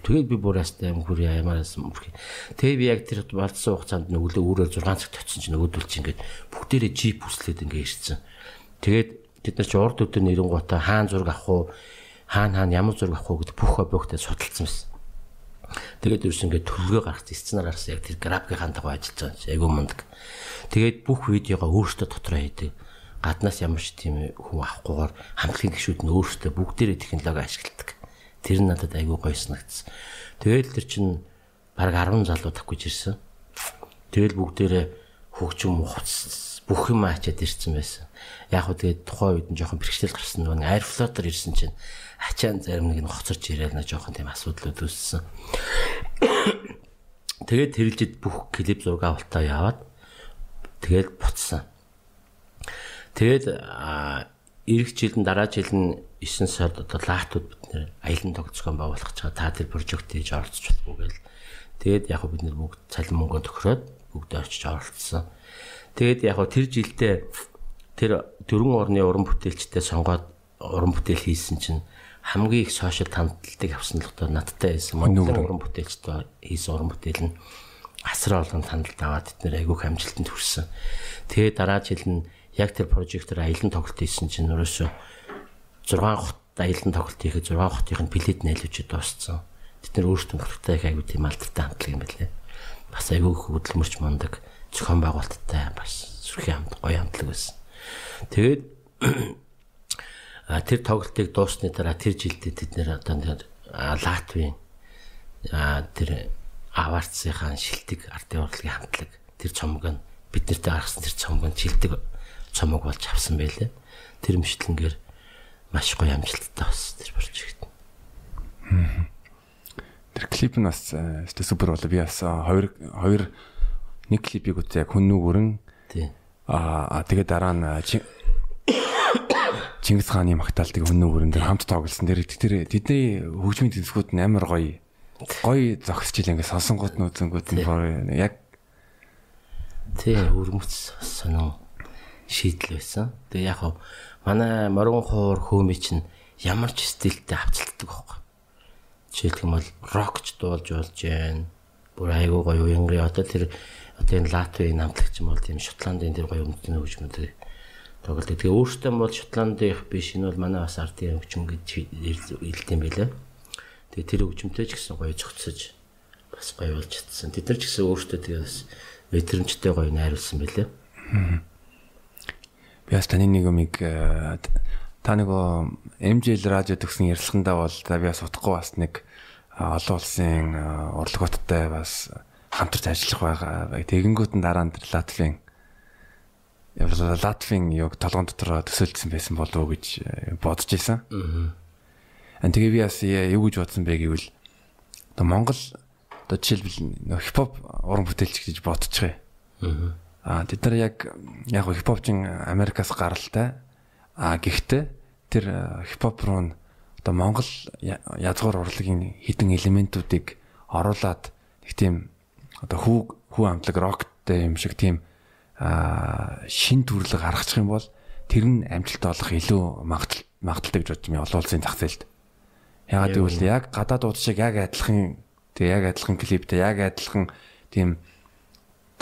[SPEAKER 2] Тэгээд би бураастай юм хүрээ ямаараас мөрхий. Тэгээ би яг тэр бардсан хугацаанд өглөө үүрээр 6 цагт очсон чинь нөгөөдөл чинь ингээд бүгдээрээ жип үслээд ингээд ирсэн. Тэгээд бид нар чи урд өдөр нэрэнгуудаа хаан зураг авах уу, хаан хаан ямар зураг авах уу гэдэг бүх объектыг судалсан байсан. Тэгээд ерөөс ингээд төлөвлөгөө гаргасан, сценаар гаргасан яг тэр графикийн дагуу ажиллаж байгаа юм. Айгуу мундаг. Тэгээд бүх видеогоо өөртөө дотроо хийдэг. Гаднаас ямар ч тийм хүн авахгүйгээр хамтлагийн гишүүд нь өөртөө бүгдээрээ технологи ашигладаг. Тэр нь надад айгуу гоё санагдсан. Тэгээд тэр чинь баг 10 залуу тавьж ирсэн. Тэгэл бүгдээрээ хөгжим ухц бүх юм ачаад ирсэн байсан. Яг хөө тэгээд тухайн үед нь жоохон бэрхшээл гарсан нөгөө air floater ирсэн чинь ачаан зарим нэг нь хоцорч ирээл на жоохон тийм асуудлууд үүссэн. Тэгээд тэрэлжид бүх клип зураг авалтаа яваад тэгээд буцсан. Тэгээд эх жилэн дараа жил нь 9 сард одоо лаатууд бид нэр аялын тогтцоон байгуулах гэж та тэр прожект хийж оролцож болов гээл. Тэгээд яг бид нэр бүгд цалин мөнгө төгрөөд бүгд очиж оролцсон. Тэгээд яг тэр жилдээ тэр дөрвөн орны уран бүтээлчтэй сонгоод уран бүтээл хийсэн чинь хамгийн их сошиал хандлагыг авсан л одоо надтай байсан. Монгол уран бүтээлчтэй хийсэн уран бүтээл нь асар олон хандлт аваад бид нэр айгүй амжилтанд хүрсэн. Тэгээ дараа жил нь яг тэр прожектор аялын тоглолт хийсэн чинь өрөөсөө 6 хот аялын тоглолт хийхэд 6 хотын плед нэлж дууссан. Бид нэр өөрсдөө нөхөртэй айгүй тийм алдартай хамтлаг юм байлээ. Бас айгүй хөдөлмөрч мундаг зохион байгуулалттай бас сүрхий хамт гоё хамтлаг байсан. Тэгээд тэр тоглолтыг дуусны дараа тэр жилдээ тэд нэр одоо Латвийн тэр аварцсынхаа шилдэг ардын урлагийн хамтлаг тэр цомог нь бид нартай гаргасан тэр цомог нь шилдэг цомог болж авсан байлээ. Тэр мөчлөнгөр маш гоё амжилттай бас тэр прожект.
[SPEAKER 1] Тэр клип нь бас өстө супер болоо. Би бас хоёр хоёр нэг клипийг үзээ яг хүн нүгөрн.
[SPEAKER 2] Тий.
[SPEAKER 1] Аа тэгээд дараа нь Чингис хааны магтаалтыг өнөө өрөн дээр хамт тоглосон. Тэр тэр тэдний хөгжмийн тэнцвүүд нь амар гоё. Гоё зогсож илээ ингээд сонсонгууд нүүцэнгүүд нь яг
[SPEAKER 2] тий өрмөц сонио шийдэл байсан. Тэгээ яг хав манай моргон хуур хөөми чинь ямар ч стилтэй авцалддаг байхгүй. Жишээлх юм бол рокч дуулж болж байна. Бүр айгуу гоё уянгын одоо тэр одоо энэ Латвийн намтлагч юм бол тийм Шотландын тэр гоё өмдний хөгжмөд тоглолт. Тэгээ өөртөө бол Шотландын биш энэ бол манай бас ардын хөгжим гэж хэлдэг юм байлаа. Тэгээ тэр хөгжимтэй ч гэсэн гоё зохицож бас гоё болж чадсан. Тэд нар ч гэсэн өөртөө тэгээ бас мэдрэмжтэй гоё найруулсан байлаа.
[SPEAKER 1] Би бас таны нэг юмыг э, та нөгөө MJL радио төгсөн ярилцлагандаа бол би бас утгагүй бас нэг олон улсын урлагуудтай бас хамтарч ажиллах байгаа. Тэгэнгүүт нь дараа нь Латвийн Латвийн юг толгоон дотор төсөөлсөн байсан болов уу гэж э, бодож исэн. Аа. Тэгээ би бас юу гэж бодсон бэ гэвэл Монгол одоо жишээлбэл хипхоп уран бүтээлч гэж бодчихъя. Аа. Аа тэд нар яг яг хипхопчин Америкаас гаралтай. Аа гэхдээ тэр хипхоп руу одоо Монгол язгуур урлагийн хідэн элементүүдийг оруулаад их тийм одоо хүү хүү амтлаг роктэй юм шиг тийм а шин төрлөг гаргачих юм бол тэр нь амжилт олох илүү магадaltaй гэж бодож байна олон улсын зах зээлд. Ягаад гэвэл яг гадаад дууд шиг яг адилхан тэг яг адилхан клиптэй яг адилхан тийм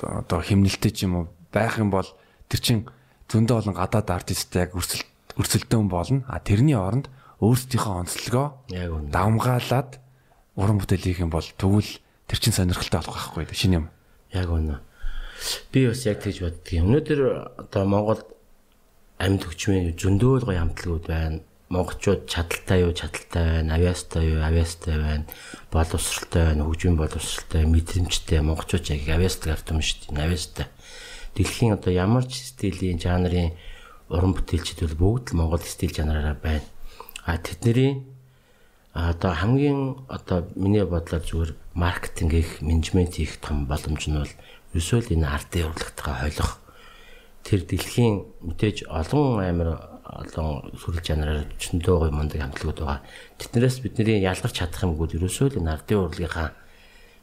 [SPEAKER 1] одоо химнэлтэй ч юм уу байх юм бол тэр чин зөндөө олон гадаад артисттэй яг өрсөлд өрсөлдөөн болно. А тэрний оронд өөрсдийнхөө онцлогоо давмгаалаад уран бүтээл хийх юм бол тэгвэл тэр чин сонирхолтой болох байхгүй шинэ юм.
[SPEAKER 2] Яг үнэ. Би бас яг тэгж боддгийн. Өнөөдөр одоо Монгол амьд хүчмийн зөндөө гоё хамтлагууд байна. Монголчууд чадaltaй юу, чадaltaй байна, авиастай юу, авиастай байна, боловсралтай байна, хөгжмийн боловсралтай, мэдрэмжтэй монголчууд яг авиастай гартам шүү дээ. Авиастай. Дэлхийн одоо ямар ч стилийн, жанрын уран бүтээлчид бол бүгд л монгол стил жанраараа байна. А тэдний одоо хамгийн одоо миний бодлоор зүгээр маркетинг их, менежмент их том боломж нь бол ерөөсөө л энэ ардын урлагтайгаа хойлох тэр дэлхийн мэдээж олон амир олон сүрэл жанраар чөндөө гой мундаг хамтлагууд байгаа. Тэднээс бидний ялгарч чадах юмгууд ерөөсөө л энэ ардын урлагийнхаа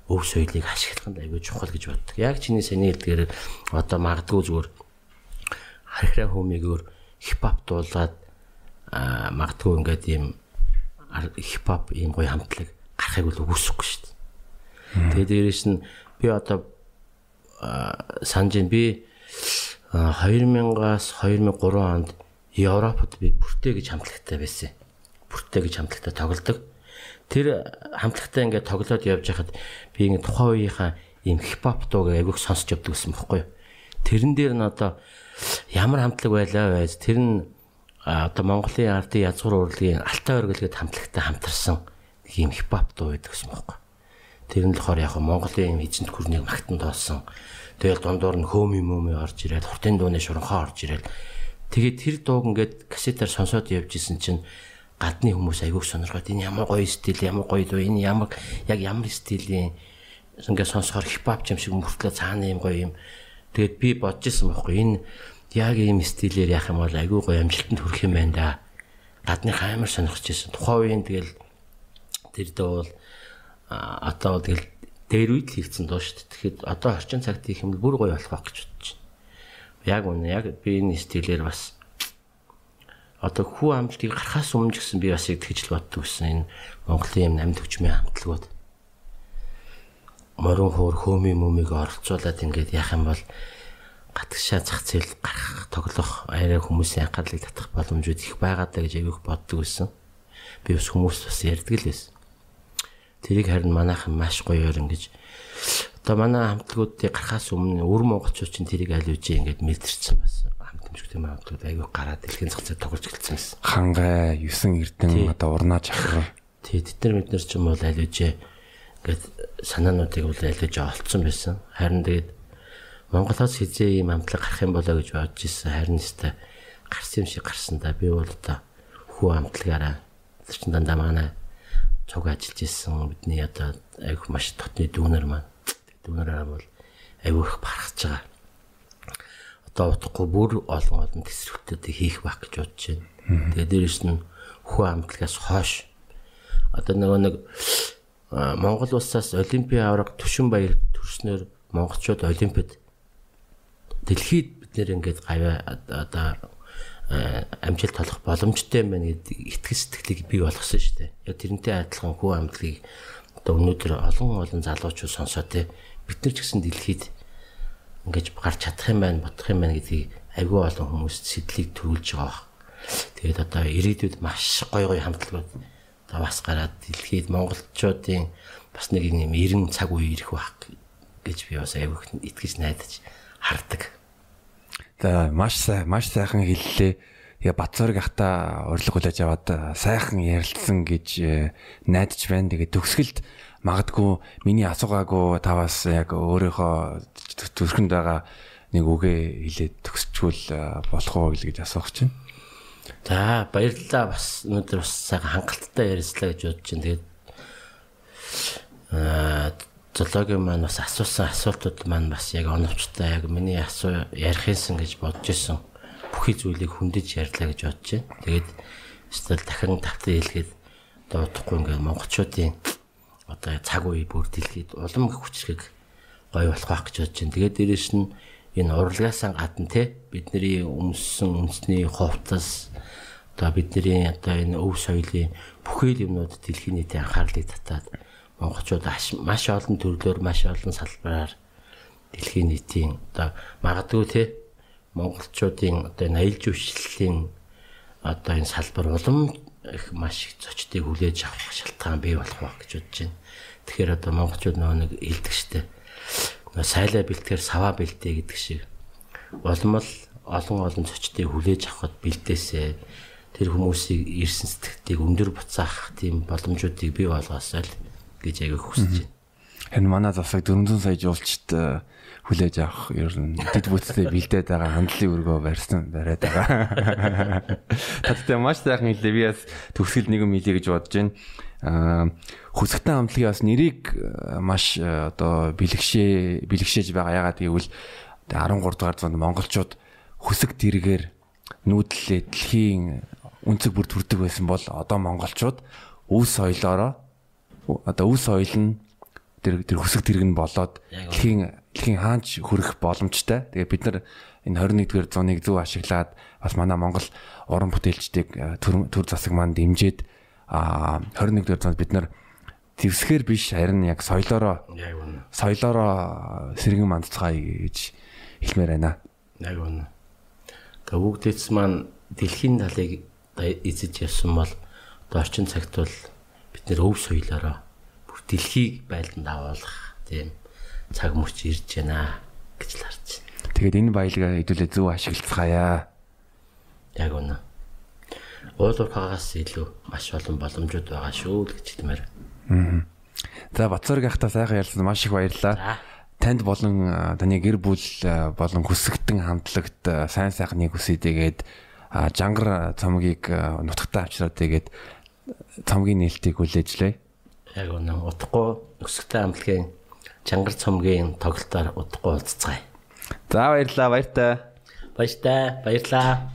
[SPEAKER 2] өв соёлыг ашиглах нь аягүй чухал гэж боддог. Яг чиний саний хэлдгээр одоо магадгүй зүгээр хархраа хүмүүгээр хипхоп дуулаад магадгүй ингээд ийм хипхоп ийм гоё хамтлаг гарахыг бол үгүйсэхгүй шүү дээ. Тэгээд дээрэс нь би одоо санаж би 2000-аас 2003 онд Европод би бүртээ гэж хамтлагтай байсан. Бүртээ гэж хамтлагтай тоглодог. Тэр хамтлагтай ингээд тоглоод явж хахад би ингээд тухайн үеийнхаа ийм хипхоп дууг айгүйх сонсч явдаг гэсэн бохоггүй. Тэрэн дээр нь одоо ямар хамтлаг байлаа байж тэр нь одоо Монголын ардын язгуур урлагийн алтай оргилгээд хамтлагтай хамтарсан ийм хипхоп дуу байдаг гэсэн бохоггүй. Тэр нь болохоор яг Монголын эзэнт гүрнийг магтан тоосон. Тэгэл дундуур нь хөөми мөмө орж ирээд хурдын дууны шуранхаа орж ирээд тэгээд тэр дууг ингээд кассетаар сонсоод явж исэн чинь гадны хүмүүс айгүйх сонирхоод энэ ямар гоё стил ямар гоё дуу энэ ямар яг ямар стилийн ингээд сонсохоор хипхоп юм шиг мөртлөө цаана юм гоё юм. Тэгээд би бодож исэн байхгүй энэ яг ийм стилээр яах юм бол айгүй гоё амжилтанд хүрэх юм байна да. Гадны амар сонирхож исэн. Тухайн үеийн тэгэл тэр дөө бол одоо тэгэл дээр үед хийгдсэн дуу шүү дээ. Тэгэхэд одоо орчин цагт хийх юм бол бүр гоё болох байх гэж бодож байна. Яг үнэ яг би энэ стилээр бас одоо хүү амлалтыг гарахаас өмнө гэсэн би бас тэгж л боддог гэсэн энэ Монголын юм амьд хүчмийн хамтлагууд морин хуур хөөми мөмийг оролцуулаад ингээд яах юм бол гатгшаа зах зээл гарах тоглох арай хүмүүсийн анхаарлыг татах боломжууд их байгаа даа гэж аявих боддог байсан. Би бас хүмүүс бас ярьдаг л байсан. Тэрийг харин манайхан маш гоёор ингэж одоо манай хамтлагуудыг гарахаас өмнө өвөр монголчууд чинь тэрийг аль үжи ингээд мэдэрсэн бас хамтамжтай хамтлагууд аягүй гараад дэлхийн зээл тоглож гэлсэн байсан.
[SPEAKER 1] Хангай, 9 эрдэн одоо урнаа чахар.
[SPEAKER 2] Тий, тэд нар бид нар ч юм бол аль үжи ингээд санаануудыг бол ялгаж олцсон байсан. Харин тэгээд Монголоос хизээ ийм амтлаг гарах юм болоо гэж бодож ирсэн. Харин өстой гарсан юм шиг гарсан да. Би бол одоо хүү амтлагаараа тэр чин дандаа манай цуг ажиллаж ирсэн бидний одоо айгу маш дотны дүүнер маань. Дүүнерээ бол айгу их барахж байгаа. Одоо утгагүй бүр олон олон тесрэгтүүдийг хийх байх гэж бодож байна. Тэгээд дээрэс нь хүү амтлагаас хойш одоо нөгөө нэг Монгол улсаас олимпийн авраг Түшин баяр төрснөөр монголчууд олимпиад дэлхийд бид нэр ингээд гавья одоо амжилт толох боломжтой юм байна гэдэг итгэл сэтгэлийг бий болгосон шүү дээ. Яг тэрнтэй адилхан хүү амтлагийг одоо өнөөдөр олон олон залуучууд сонсоо те бид нар ч гэсэн дэлхийд ингэж гарч чадах юм байна, бодох юм байна гэдгийг айгүй олон хүмүүс сэтлийг төрүүлж байгаа. Тэгээд одоо ирээдүйд маш гой гой хамтлагууд бас гараад дэлхийд монголчуудын бас нэг юм эрен цаг үе ирэх байх гэж би бас аяг итгэж найдаж хардаг.
[SPEAKER 1] За маш маш сайхан хэллээ. Тэгээ Батцорыг ахта урилга хүлээж аваад сайхан ярилцсан гэж э, найдаж байна. Тэгээ төгсгөлд магадгүй миний асуугаагүй таваас яг өөрийнхөө төрхөнд байгаа нэг үгээ хэлээд төгсчүүл болох уу гэж асуух чинь.
[SPEAKER 2] За баярлалаа бас өнөөдөр бас сайхан хангалттай ярьслаа гэж бодож байна. Тэгээд аа зоологийн маань бас асуусан асуултууд маань бас яг оновчтой яг миний асуу ярихынсан гэж бодож исэн бүхий зүйлийг хөндөж ярьлаа гэж бодож байна. Тэгээд эсвэл дахин тавтан хэлгээд одоо удахгүй ингээд монголчуудын одоо цаг үе бүр дэлхийд улам хүчрхэг гоё болох байх гэж бодож байна. Тэгээд дээрэс нь энэ урлагаасаа гадна те бидний өмссөн үндэсний хувцас одоо бидний одоо энэ өв соёлын бүхэл юмнууд дэлхийн нийтийн анхаарлыг татаад монголчууд маш олон төрлөөр маш олон салбараар дэлхийн нийтийн одоо магадгүй те монголчуудын одоо энэ аялал жуулчлалын одоо энэ салбар улам их маш их зочдыг хүлээж авах шалтгаан бий болох байх гэж бодож байна. Тэгэхээр одоо монголчууд нөгөө нэг хэлдэг штеп сайлаа бэлтгэр саваа бэлтээ гэдэг шиг улмал олон олон зочдыг хүлээж авахд бэлдээсээ тэр хүмүүсийг ирсэн сэтгэлийг өндөр буцаах тийм боломжуудыг бий болгоосоо л гэж аяг хүсэж байна.
[SPEAKER 1] Энэ манай засаг 400 сая жуулчд э, хүлээж авах ер нь дэд бүтцтэй бэлдээд байгаа хандлын өргөө барьсан бариад байгаа. Тэгтээ маш сайхан хэлээ. Би бас төгсгөл нэг юм хэлье гэж бодож байна. Аа хүсэгтэн амтлагийн бас нэрийг э, маш э, одоо бэлгшээ бэлгшээж байгаа. Ягаад гэвэл 13 дугаар зуунд монголчууд хүсэг дэргээр нүүдлээ дэлхийн үнцэг бүр төрдөг байсан бол одоо монголчууд өв соёлоороо одоо өв соёл нь тэр тэр хүсэг тэрэг нь болоод дэлхийн дэлхийн хаанч хүрэх боломжтой. Тэгээ бид нар энэ 21-р зууныг зөв ашиглаад бас манай Монгол уран бүтээлчдийг э, төр төр засаг маань дэмжиж а 21-р зуунд бид нар зэвсгээр биш харин яг соёлоороо соёлоороо сэргэн мандцгаая гэж хэлмээр байна.
[SPEAKER 2] Яг үнэ. Тэгээ бүгдээц маань дэлхийн талыг эзэж явсан бол одоо орчин цагт бол бид нэр өв соёлоороо бүр дэлхийг байлдан давуулах тийм цаг мөч ирж байна гэж л харж байна.
[SPEAKER 1] Тэгээд энэ баялгаа хэдүүлээ зөв ашиглацгаая.
[SPEAKER 2] Яг үнэ. Уулуурхагаас илүү маш олон боломжууд байгаа шүү л гэж хэлмээр.
[SPEAKER 1] Аа. За Бацорг ахта сайхан ярьсан маш их баярлалаа. Танд болон таны гэр бүл болон хүсэгтэн хамтлагт сайн сайхныг хүсье тэгээд жангар цомгийг нутагтаа авчраад тэгээд цомгийн нээлтийг хүлээжлээ.
[SPEAKER 2] Яг үнэ утгагүй өсгтэй хамтлагийн чангар цомгийн тоглолтоор удахгүй уулзцгаая.
[SPEAKER 1] За баярлалаа баяртай.
[SPEAKER 2] Баяртай баярлаа.